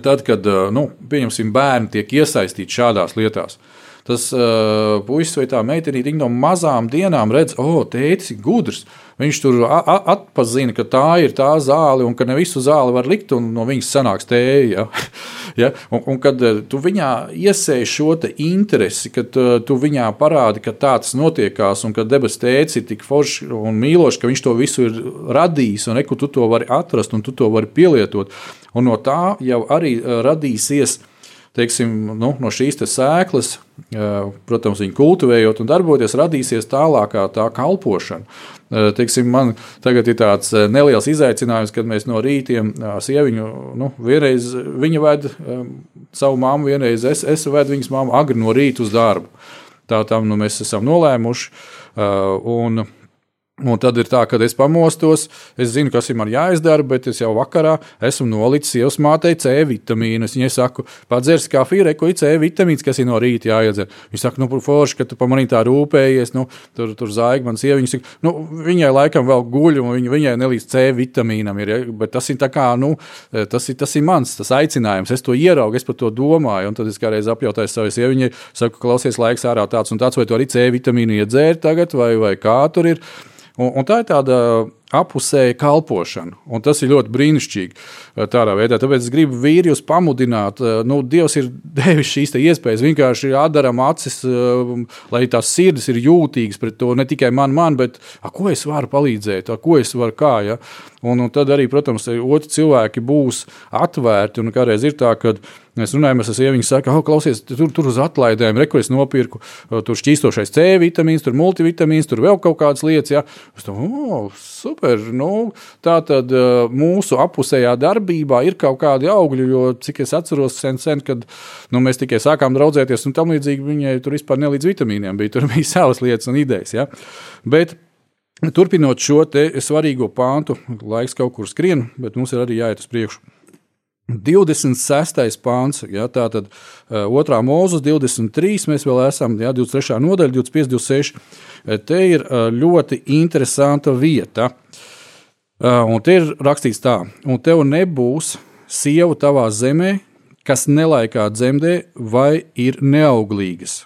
tad, kad, uh, nu, pieņemsim, bērni tiek iesaistīti šādās lietās. Tas uh, puisis vai tā meitenīte no mazām dienām redz, o, oh, tētis ir gudrs. Viņš tur atpazina, ka tā ir tā zāle, un ka ne visu zāli var likt, un no viņas sanāks tēja. Ja? Un, un kad tu viņā iesēji šo interesi, kad tu viņā parādi, ka tā tas notiekās, un ka debes tēcis ir tik foršs un mīlošs, ka viņš to visu ir radījis, un eku tu to vari atrast, un tu to vari pielietot. Un no tā jau arī radīsies teiksim, nu, no šīs sēklas, protams, viņu kultivējot un darboties, radīsies tālākā tā kalpošana. Teiksim, man tagad ir tāds neliels izaicinājums, kad mēs no rītiem sieviņu, nu, vienreiz viņa ved savu māmu, vienreiz es, es vedu viņas māmu agri no rīta uz darbu. Tā tam nu, mēs esam nolēmuši. Un, Un tad ir tā, ka es pamostos, es zinu, kas man jāizdara, bet es jau vakarā esmu nolicis sievas mātei C vitamīnu. Viņai saku, padzers kafiju, reko ir C vitamīns, kas ir no rīta jāiedzer. Viņa saka, nu, forši, ka tu pa manī tā rūpējies, nu, tur, tur zāģi man sieviņa. Saka, nu, viņai laikam vēl guļ, un viņa, viņai nelīdz C vitamīnam ir, ja? bet tas ir kā, nu, tas ir, tas ir mans, tas aicinājums. Es to ieraugu, es par to domāju, un tad es kādreiz apjautāju savai sieviņai, saku, klausies, laiks ārā tāds un tāds, vai tu arī C vitamīnu iedzēri tagad, vai, vai kā tur ir. Un, un tā ir tāda apusēja kalpošana. Un tas ir ļoti brīnišķīgi eh, tādā veidā. Tāpēc es gribu vīrius pamudināt, eh, nu, Dievs ir devis šīs iespējas. Vienkārši atdaram acis, eh, lai tās sirdis ir jūtīgas pret to. Ne tikai man, man bet a, ko es varu palīdzēt, a, ko es varu kā. Ja? Un, un tad arī, protams, otri cilvēki būs atvērti. Un kādreiz ir tā, ka Mēs runājam, es esmu viņa saka, oh, klausies, tur, tur uz atlaidēm, reko es nopirku, tur šķīstošais C vitamīns, tur multivitamīns, tur vēl kaut kādas lietas. Ja. Es domāju, oh, super. Nu, tā tad mūsu apusējā darbībā ir kaut kādi augļi, jo cik es atceros sen, sen kad nu, mēs tikai sākām draudzēties un tam līdzīgi viņai tur vispār nelīdz vitamīniem bija. Tur bija savas lietas un idejas. Ja. Bet, Turpinot šo svarīgo pāntu, laiks kaut kur skrien, bet mums ir arī jāiet uz priekšu. 26. pāns, ja, tātad uh, 2. mūzes 23. mēs vēl esam, ja, 23. nodaļa, 25, 26. Te ir uh, ļoti interesanta vieta. Uh, un te ir rakstīts tā, un tev nebūs sieva tavā zemē, kas nelaikā dzemdē vai ir neauglīgas.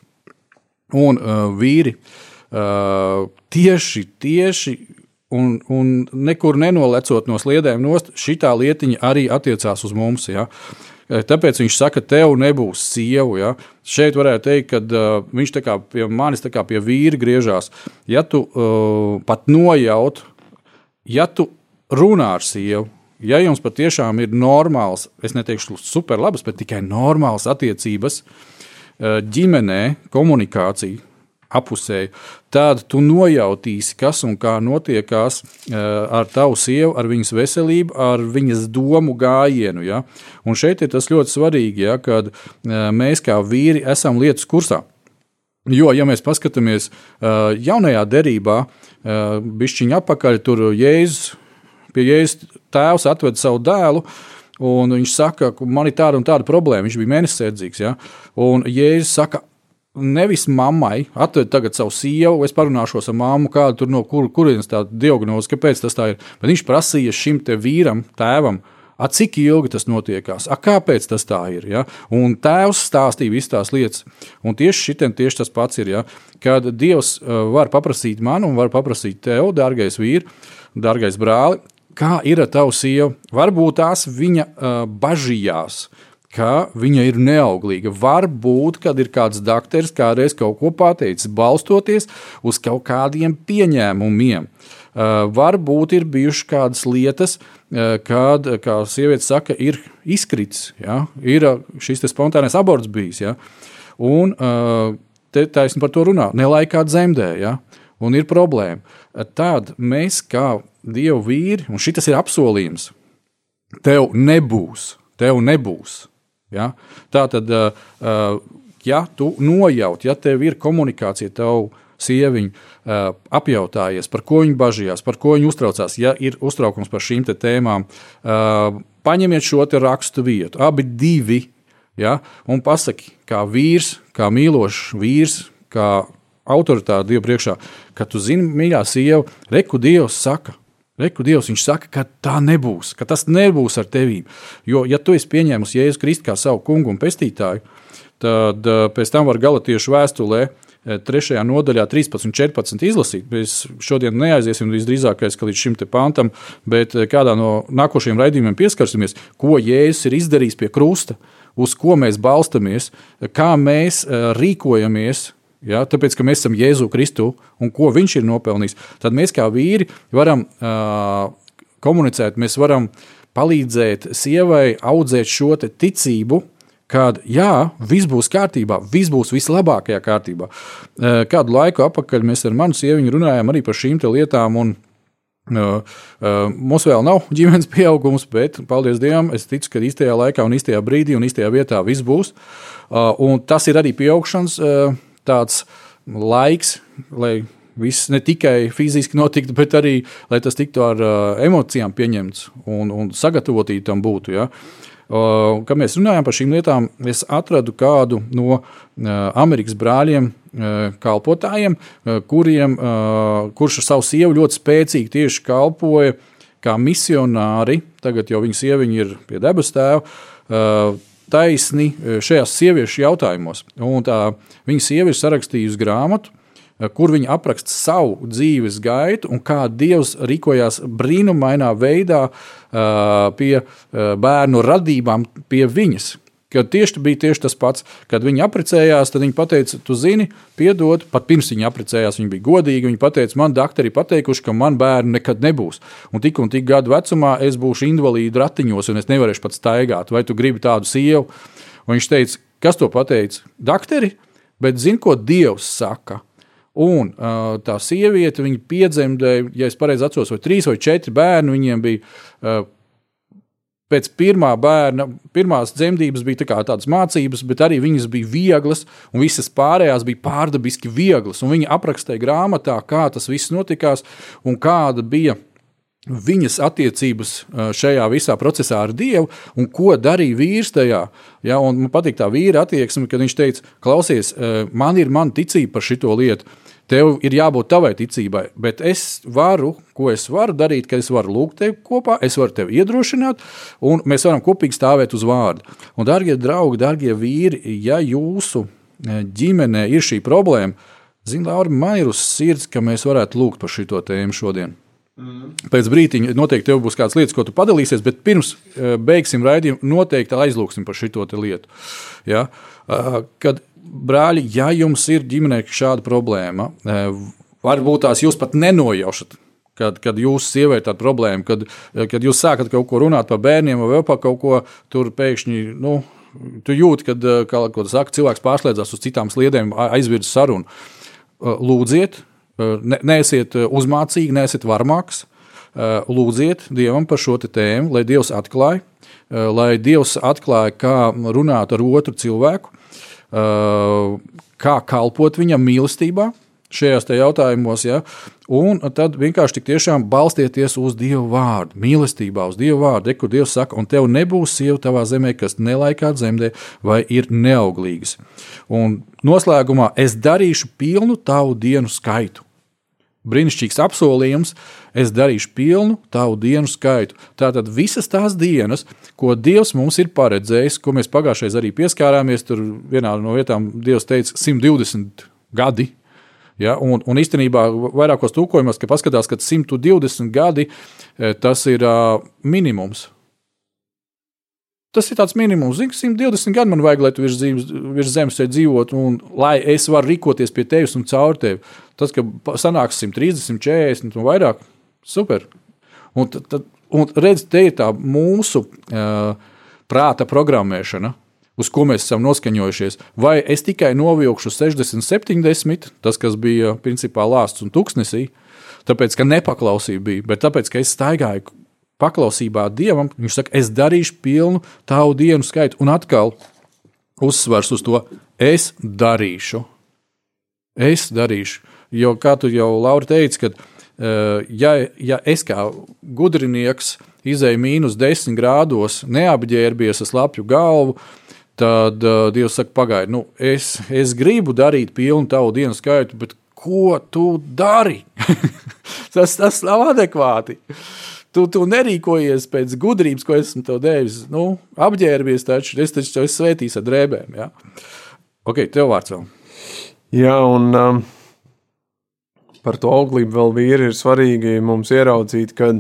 Un uh, vīri uh, tieši, tieši un, un nekur nenolecot no sliedēm nost, šī lietiņa arī attiecās uz mums. Ja? E, tāpēc viņš saka, tev nebūs sievu. Ja? Šeit varētu teikt, ka uh, viņš pie manis kā pie vīra griežās. Ja tu uh, pat nojaut, ja tu runā ar sievu, ja jums patiešām ir normāls, es neteikšu superlabas, bet tikai normāls attiecības ģimenē, komunikācija, apusēju, tad tu nojautīsi, kas un kā notiekās eh, ar tavu sievu, ar viņas veselību, ar viņas domu gājienu. Ja? Un šeit ir tas ļoti svarīgi, ja, kad eh, mēs kā vīri esam lietas kursā. Jo, ja mēs paskatāmies uh, jaunajā derībā, bišķiņā apakaļ, tur Jēzus, pie Jēzus tēvs atved savu dēlu. Un viņš saka, ka man ir tāda un tāda problēma. Viņš bija mēnesēdzīgs. Ja? Un Jēzus saka, nevis mammai, atved tagad savu sievu, es parunāšos ar māmu, kāda tur no kur, kurienes tā diagnoze, kāpēc tas tā ir. Bet viņš prasīja šim te vīram, tēvam, A, cik ilgi tas notiekās, A, kāpēc tas tā ir. Ja? Un tēvs stāstīja visas tās lietas. Un tieši šitien tieši tas pats ir. Ja? Kad Dievs uh, var paprasīt man un var paprasīt tev, dārgais vīri, dārgais brāli, kā ir ar tavu sievu, varbūt tās viņa uh, bažījās. Ka viņa ir neauglīga. Varbūt, kad ir kāds doktors kādreiz kaut ko pateicis, balstoties uz kaut kādiem pieņēmumiem. Uh, varbūt ir bijušas kādas lietas, uh, kad, kā sieviete saka, ir izkritis, ja? ir uh, šis spontānais aborts bijis. Ja? Un te taisni par to runā, nelaikā dzemdē, ja? un ir problēma. Tad mēs, kā dievu vīri, un šis ir apsolījums, tev nebūs, tev nebūs. Ja? Tā tad, ja tu nojaut, ja tev ir komunikācija, tev sieviņu uh, apjautājies, par ko viņa bažījās, par ko viņa uztraucās. Ja ir uztraukums par šīm tēmām, paņemiet šo rakstu vietu, abi divi, ja, un pasaki, kā vīrs, kā mīlošs vīrs, kā autoritāte Dieva priekšā, ka tu zini, mīļā sieva, reku Dievs saka. Reku Dievs viņš saka, ka tā nebūs, ka tas nebūs ar tevi. Jo, ja tu esi pieņēmis Jēzu Kristu kā savu kungu un pestītāju, tad uh, pēc tam var galatiešu vēstulē uh, 3. nodaļā, 13 un 14 izlasīt. Mēs šodien neaiziesim visdrīzākais līdz šim pantam, bet eh, kādā no nākošajiem raidījumiem pieskarsimies, ko Jēzus ir izdarījis pie krusta, uz ko mēs balstamies, kā mēs eh, rīkojamies. Ja, tāpēc, ka mēs esam Jēzu Kristu un ko viņš ir nopelnījis, tad mēs kā vīri varam uh, komunicēt, mēs varam palīdzēt sievai audzēt šo ticību, kad jā, viss būs kārtībā, viss būs vislabākajā kārtībā. Kādu laiku atpakaļ mēs ar manu sieviņu runājām arī par šīm lietām. Un, Uh, uh, mums vēl nav ģimenes pieaugums, bet, paldies Dievam, es ticu, ka īstajā laikā, un īstajā brīdī un īstajā vietā viss būs. Uh, tas ir arī pieaugšanas uh, tāds laiks, lai viss ne tikai fiziski notiktu, bet arī lai tas tiktu ar uh, emocijām pieņemts un, un sagatavotītam tam būtu. Ja? Uh, Kad mēs runājam par šīm lietām, es atradu kādu no Amerikas brāļiem, kalpotājiem, kuriem, kurš ar savu sievu ļoti spēcīgi tieši kalpoja kā misionāri. Tagad jau viņa sieviņa ir pie debes tēva. Taisni šajās sieviešu jautājumos. Un tā, viņa sieva ir sarakstījusi grāmatu, kur viņi apraksta savu dzīves gaitu un kā Dievs rīkojās brīnumainā veidā pie bērnu radībām pie viņas. Kad tieši bija tieši tas pats, kad viņi apprecējās, tad viņi teica, tu zini, piedod, pat pirms viņi apprecējās, viņi bija godīgi. Viņi teica, man doktori pateikuši, ka man bērnu nekad nebūs. Un tik un tik gadu vecumā es būšu invalīdu ratiņos, un es nevarēšu pat staigāt. Vai tu gribi tādu sievu? Un viņš teica, kas to pateica? Doktori, bet zini, ko Dievs saka? Un uh, tā sieviete, viņa piedzemdēja, ja es pareizi atceros, vai trīs vai četri bērni viņiem bija. Uh, Pēc pirmā bērna, pirmās dzemdības bija tā tādas mācības, bet arī viņas bija vieglas, un visas pārējās bija pārdabiski vieglas. Viņa aprakstīja grāmatā, kā tas viss notikās un kāda bija viņas attiecības šajā visā procesā ar Dievu un ko darīja vīrs tajā. Ja, man patīk tā vīra attieksme, kad viņš teica, klausies, man ir mana ticība par šito lietu. Tev ir jābūt tavai ticībai, bet es varu, ko es varu darīt, ka es varu lūgt tevi kopā, es varu tevi iedrošināt, un mēs varam kopīgi stāvēt uz vārdu. Un, darbie draugi, darbie vīri, ja jūsu e, ģimenē ir šī problēma, ziniet, Laura, man ir uz sirds, ka mēs varētu lūgt par šo tēmu šodien. Mm. Pēc brīdiņa noteikti būs kādas lietas, ko tu padalīsies, bet pirms e, beigsim raidījumu, noteikti aizlūgsim par šo lietu. Ja? Kad brāļi, ja jums ir ģimenē šāda problēma, e, varbūt tās jūs pat nenojaušat. Kad, kad jūsu sievai ir tāda problēma, kad, kad jūs sākat kaut ko runāt par bērniem vai par kaut ko, tur pēkšņi nu, tu jūti, kad kā, saka, cilvēks pārslēdzas uz citām sliedēm, aizvirza sarunu. E, lūdziet, ne, neesiet uzmācīgi, neesiet varmāks. Lūdziet Dievam par šo tēmu, lai Dievs atklāja, lai Dievs atklāja, kā runāt ar otru cilvēku kā kalpot viņam mīlestībā. Šajos te jautājumos, ja, un tad vienkārši tik tiešām balstieties uz Dieva vārdu, mīlestībā, uz Dieva vārdu, kur Dievs saka, un tev nebūs sieva tavā zemē, kas nelaikā dzemdē vai ir neauglīgas. Un noslēgumā es darīšu pilnu tavu dienu skaitu brīnišķīgs apsolījums, es darīšu pilnu tavu dienu skaitu. Tātad visas tās dienas, ko Dievs mums ir paredzējis, ko mēs pagājušajā arī pieskārāmies, tur vienā no vietām Dievs teica 120 gadi. Ja, un, un īstenībā vairākos tūkojumos, ka paskatās, ka 120 gadi eh, tas ir uh, minimums Tas ir tāds minimums. Zini, 120 gadi man vajag, lai tu virs, dzīves, virs zemes dzīvotu, un lai es varu rīkoties pie tevis un caur tevi. Tas, ka sanāks 130, 140 un vairāk, super. Un, tad, un redz, te ir tā mūsu uh, prāta programmēšana. Uz ko mēs esam noskaņojušies. Vai es tikai novilkšu 60, 70, tas, kas bija principā lāsts un tuksnesī, tāpēc, ka nepaklausība bija, bet tāpēc, ka es staigāju paklausībā Dievam, viņš saka, es darīšu pilnu tavu dienu skaitu, un atkal uzsvers uz to, es darīšu. Es darīšu. Jo, kā tu jau Laura teici, kad, eh, ja, ja es kā gudrinieks izēju mīnus 10 grādos, neapģērbies ar slapju galvu, tad uh, Dievs saka, pagaidi, nu, es, es gribu darīt pilnu tavu dienu skaitu, bet ko tu dari? tas, tas nav adekvāti. Tu, tu nerīkojies pēc gudrības, ko esmu tev devis. Nu, apģērbies taču, es taču tev esmu svētījis ar drēbēm. Ja? Ok, tev vārds vēl. Jā, un um, par to auglību vēl vīri ir svarīgi mums ieraudzīt, ka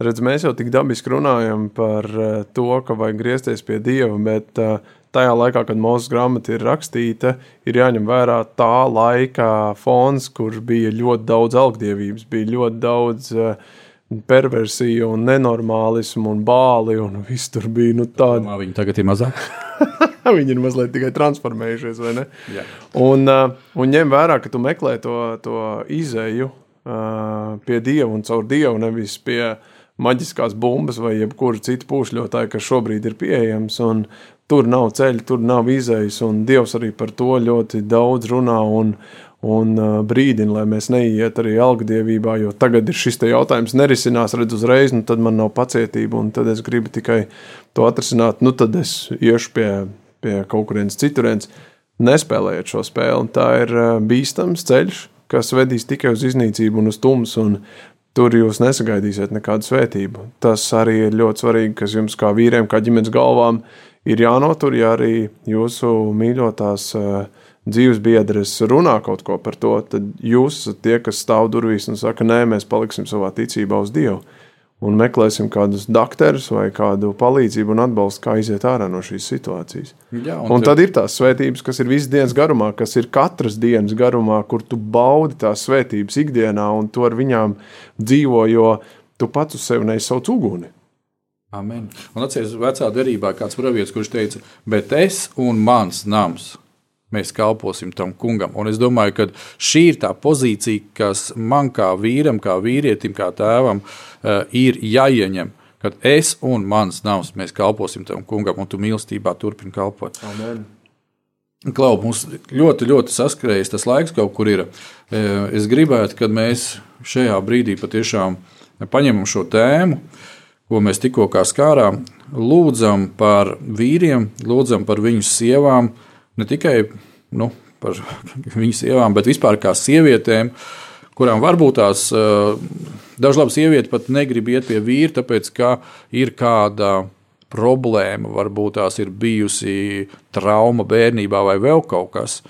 redz, mēs jau tik dabiski runājam par uh, to, ka vajag griezties pie Dieva, bet uh, tajā laikā, kad mūsu grāmata ir rakstīta, ir jāņem vērā tā laika fons, kur bija ļoti daudz algdievības, bija ļoti daudz uh, perversiju, un nenormālismu un bāli. Un viss tur bija nu, tāda. Viņi tagad ir mazāk. viņi ir mazliet tikai transformējušies, vai ne? Jā. Un, uh, un ņem vērā, ka tu meklē to, to izēju uh, pie dieva un caur dievu, nevis pie maģiskās bumbas vai jebkura cita pūšļotāja, kas šobrīd ir pieejams. Un tur nav ceļa, tur nav izējas, un dievs arī par to ļoti daudz runā. Un, un uh, brīdina, lai mēs neiet arī algadievībā, jo tagad ir šis jautājums nerisinās, redz uzreiz, nu tad man nav pacietība, un tad es gribu tikai to atrisināt, nu tad es iešu pie, pie kaut kurienes citurienes, nespēlējot šo spēli. Tā ir uh, bīstams ceļš, kas vedīs tikai uz iznīcību un uz tumsu, un tur jūs nesagaidīsiet nekādu svētību. Tas arī ir ļoti svarīgi, kas jums kā vīriem, kā ģimenes galvām ir jānotur, ja arī jūsu mīļotās uh, dzīves biedrs runā kaut ko par to, tad jūs esat tie, kas stāv durvīs un saka, nē, mēs paliksim savā ticībā uz Dievu. Un meklēsim kādus doktorus vai kādu palīdzību un atbalstu, kā iziet ārā no šīs situācijas. Jā, un un tad ir tās svētības, kas ir visas dienas garumā, kas ir katras dienas garumā, kur tu baudi tās svētības ikdienā un tu ar viņām dzīvo, jo tu pats uz sevi neizsauc uguni. Amen. Un atcerieties, vecā derībā kāds pravietis, kurš teica, bet es un mans nams mēs kalposim tam kungam. Un es domāju, ka šī ir tā pozīcija, kas man kā vīram, kā vīrietim, kā tēvam uh, ir jāieņem. Kad es un mans nams mēs kalposim tam kungam, un tu mīlestībā turpini kalpot. Amen. Klau, mums ļoti, ļoti saskrējas tas laiks, kaut kur ir. Eh, es gribētu, kad mēs šajā brīdī patiešām paņemam šo tēmu, ko mēs tikko skārām, lūdzam par vīriem, lūdzam par viņu sievām, ne tikai nu, par viņu sievām, bet vispār kā sievietēm, kurām varbūt tās dažas labas sievietes pat negrib iet pie vīra, tāpēc ka ir kāda problēma, varbūt tās ir bijusi trauma bērnībā vai vēl kaut kas.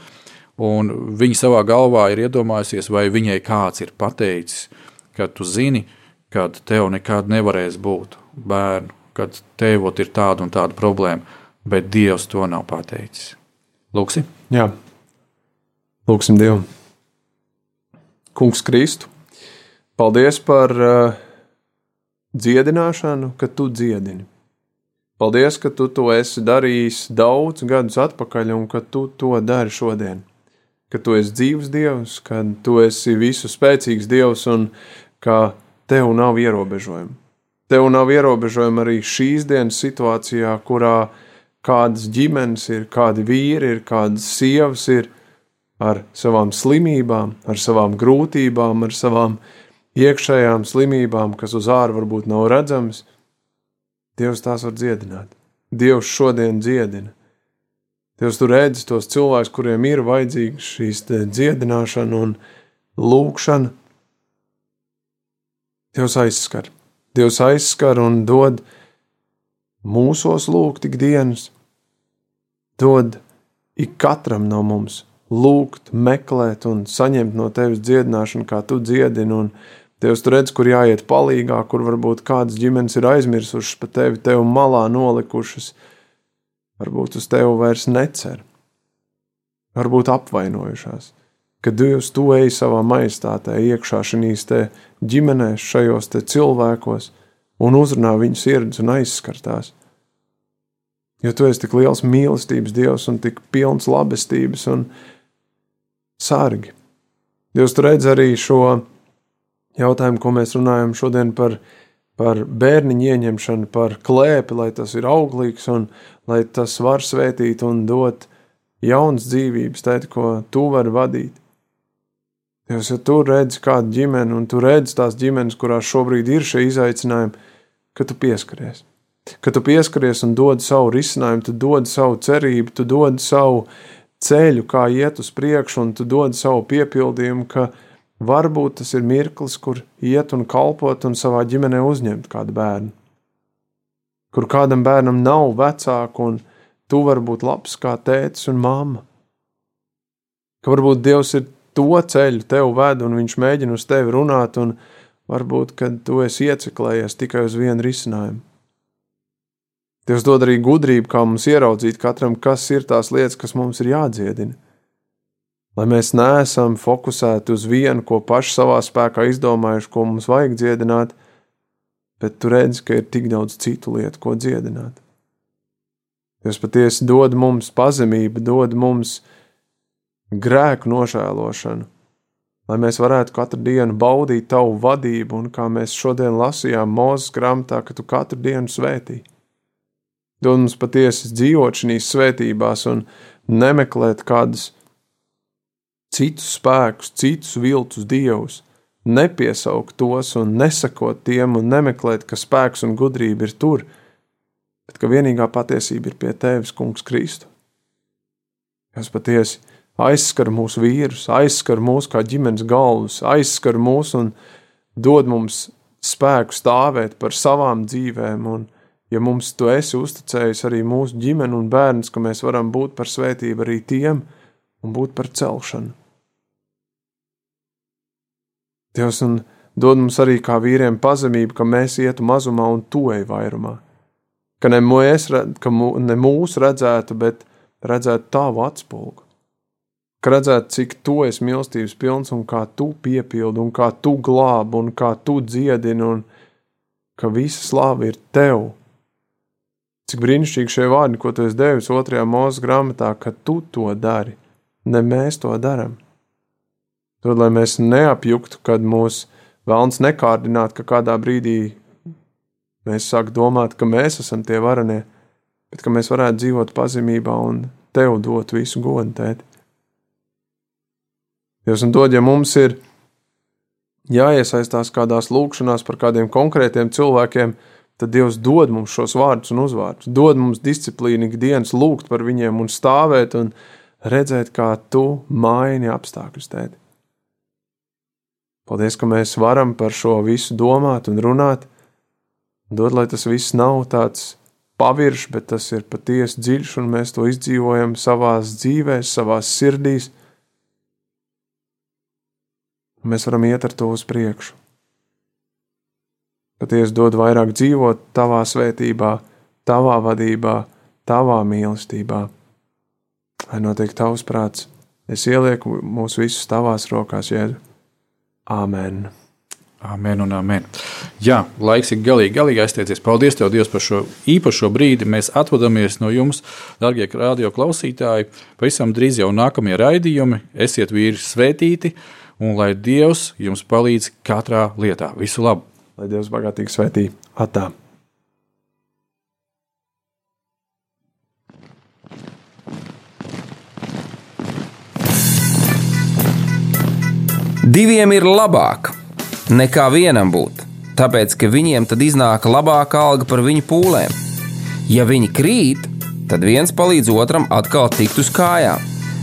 Un viņa savā galvā ir iedomājusies, vai viņai kāds ir pateicis, ka tu zini, ka tev nekad nevarēs būt bērnu, kad tev ir tāda un tāda problēma, bet Dievs to nav pateicis. Lūksim. Jā, lūksim Dievu. Kungs Kristu, paldies par uh, dziedināšanu, ka tu dziedini. Paldies, ka tu to esi darījis daudz gadus atpakaļ un ka tu to dari šodien. Ka tu esi dzīves Dievs, ka tu esi visu spēcīgs Dievs un ka tev nav ierobežojumu. Tev nav ierobežojumu arī šīs dienas situācijā, kurā kādas ģimenes ir, kādi vīri ir, kādas sievas ir ar savām slimībām, ar savām grūtībām, ar savām iekšējām slimībām, kas uz ārā varbūt nav redzamas. Dievs tās var dziedināt. Dievs šodien dziedina. Dievs tur redz tos cilvēkus, kuriem ir vajadzīga šīs dziedināšana un lūkšana. Dievs aizskar. Dievs aizskar un dod mūsos lūgt ikdienas, dod ik katram no mums lūgt, meklēt un saņemt no tevis dziedināšanu, kā tu dziedini. Un Dievs tur redz, kur jāiet palīgā, kur varbūt kādas ģimenes ir aizmirsušas par tevi, tevi malā nolikušas, varbūt uz tevi vairs necer, varbūt apvainojušās. Kad Dievs tu ej savā maistātē iekšā šīs ģimenēs, šajos cilvēkos un uzrunā viņu sirdis un aizskartās. Jo tu esi tik liels mīlestības dievs un tik pilns labestības un sargi. Dievs redz arī šo jautājumu, ko mēs runājam šodien par, par bērniņu ieņemšanu, par klēpi, lai tas ir auglīgs un lai tas var svētīt un dot jaunas dzīvības, tēt, ko tu vari vadīt. Dievs, ja tu redzi kādu ģimeni un tu redzi tās ģimenes, kurās šobrīd ir šie izaicinājumi, ka tu pieskaries. Ka tu pieskaries un dod savu risinājumu, tu dod savu cerību, tu dod savu ceļu, kā iet uz priekšu, un tu dod savu piepildījumu, ka varbūt tas ir mirklis, kur iet un kalpot un savā ģimenē uzņemt kādu bērnu. Kur kādam bērnam nav vecāku, un tu vari būt labs kā tētis un mamma. Ka varbūt Dievs ir to ceļu tev ved, un viņš mēģina uz tevi runāt, un varbūt, kad tu esi ieciklējies tikai uz vienu risinājumu. Dievs dod arī gudrību, kā mums ieraudzīt katram, kas ir tās lietas, kas mums ir jādziedina. Lai mēs neesam fokusēti uz vienu, ko paši savā spēkā izdomājuši, ko mums vajag dziedināt, bet tu redzi, ka ir tik daudz citu lietu, ko dziedināt. Dievs patiesi dod mums pazemību, dod mums grēku nožēlošanu, lai mēs varētu katru dienu baudīt tavu vadību, un kā mēs šodien lasījām Mozus grāmatā, ka tu katru dienu svētī. Dod mums patiesi dzīvot šīs svētībās un nemeklēt kādus citus spēkus, citus viltus dievus, nepiesaukt tos un nesakot tiem un nemeklēt, ka spēks un gudrība ir tur, bet ka vienīgā patiesība ir pie tevis, Kungs, Kristu. Kas patiesi aizskar mūsu vīrus, aizskar mūs kā ģimenes galvas, aizskar mūs un dod mums spēku stāvēt par savām dzīvēm. Un, ja mums tu esi uzticējis arī mūsu ģimeni un bērns, ka mēs varam būt par svētību arī tiem un būt par celšanu. Dievs un dod mums arī kā vīriem pazemību, ka mēs ietu mazumā un tu ej vairumā. Ka ne, mēs, ka ne mūsu redzētu, bet redzētu tavu atspulgu ka redzētu, cik tu esi mīlestības pilns un kā tu piepildi, un kā tu glābi, un kā tu dziedini, un ka visa slāva ir tev. Cik brīnišķīgi šie vārdi, ko tu esi devis otrajā mūža grāmatā, ka tu to dari, ne mēs to darām. Tad, lai mēs neapjuktu, kad mūs vēlns nekārdināt, ka kādā brīdī mēs sākam domāt, ka mēs esam tie varenie, bet ka mēs varētu dzīvot pazemībā un tev dot visu godu, tēti. Dievs un dod, ja mums ir jāiesaistās kādās lūkšanās par kādiem konkrētiem cilvēkiem, tad Dievs dod mums šos vārdus un uzvārdus. Dod mums disciplīnu ikdienas lūgt par viņiem un stāvēt un redzēt, kā tu maini apstākļus tēti. Paldies, ka mēs varam par šo visu domāt un runāt. Dod, lai tas viss nav tāds paviršs, bet tas ir patiesi dziļš, un mēs to izdzīvojam savā dzīvēm, savā sirdīs un mēs varam iet ar to uz priekšu. Patiesi dod vairāk dzīvot tavā svētībā, tavā vadībā, tavā mīlestībā. Lai notiek tavs prāts, es ielieku mūs visus tavās rokās, Jēzu. Āmen! Amen un amen. Jā, laiks ir galīgi, galīgi aizteicies. Paldies, Tev, Dievs, par šo īpašo brīdi. Mēs atvadāmies no jums, darbie radio klausītāji. Pavisam drīz jau nākamie raidījumi. Esiet vīri svētīti! un lai Dievs jums palīdz katrā lietā. Visu labu! Lai Dievs bagātīgi svētī! Atā! Diviem ir labāk nekā vienam būt, tāpēc ka viņiem tad iznāk labāka alga par viņu pūlēm. Ja viņi krīt, tad viens palīdz otram atkal tikt uz kājām.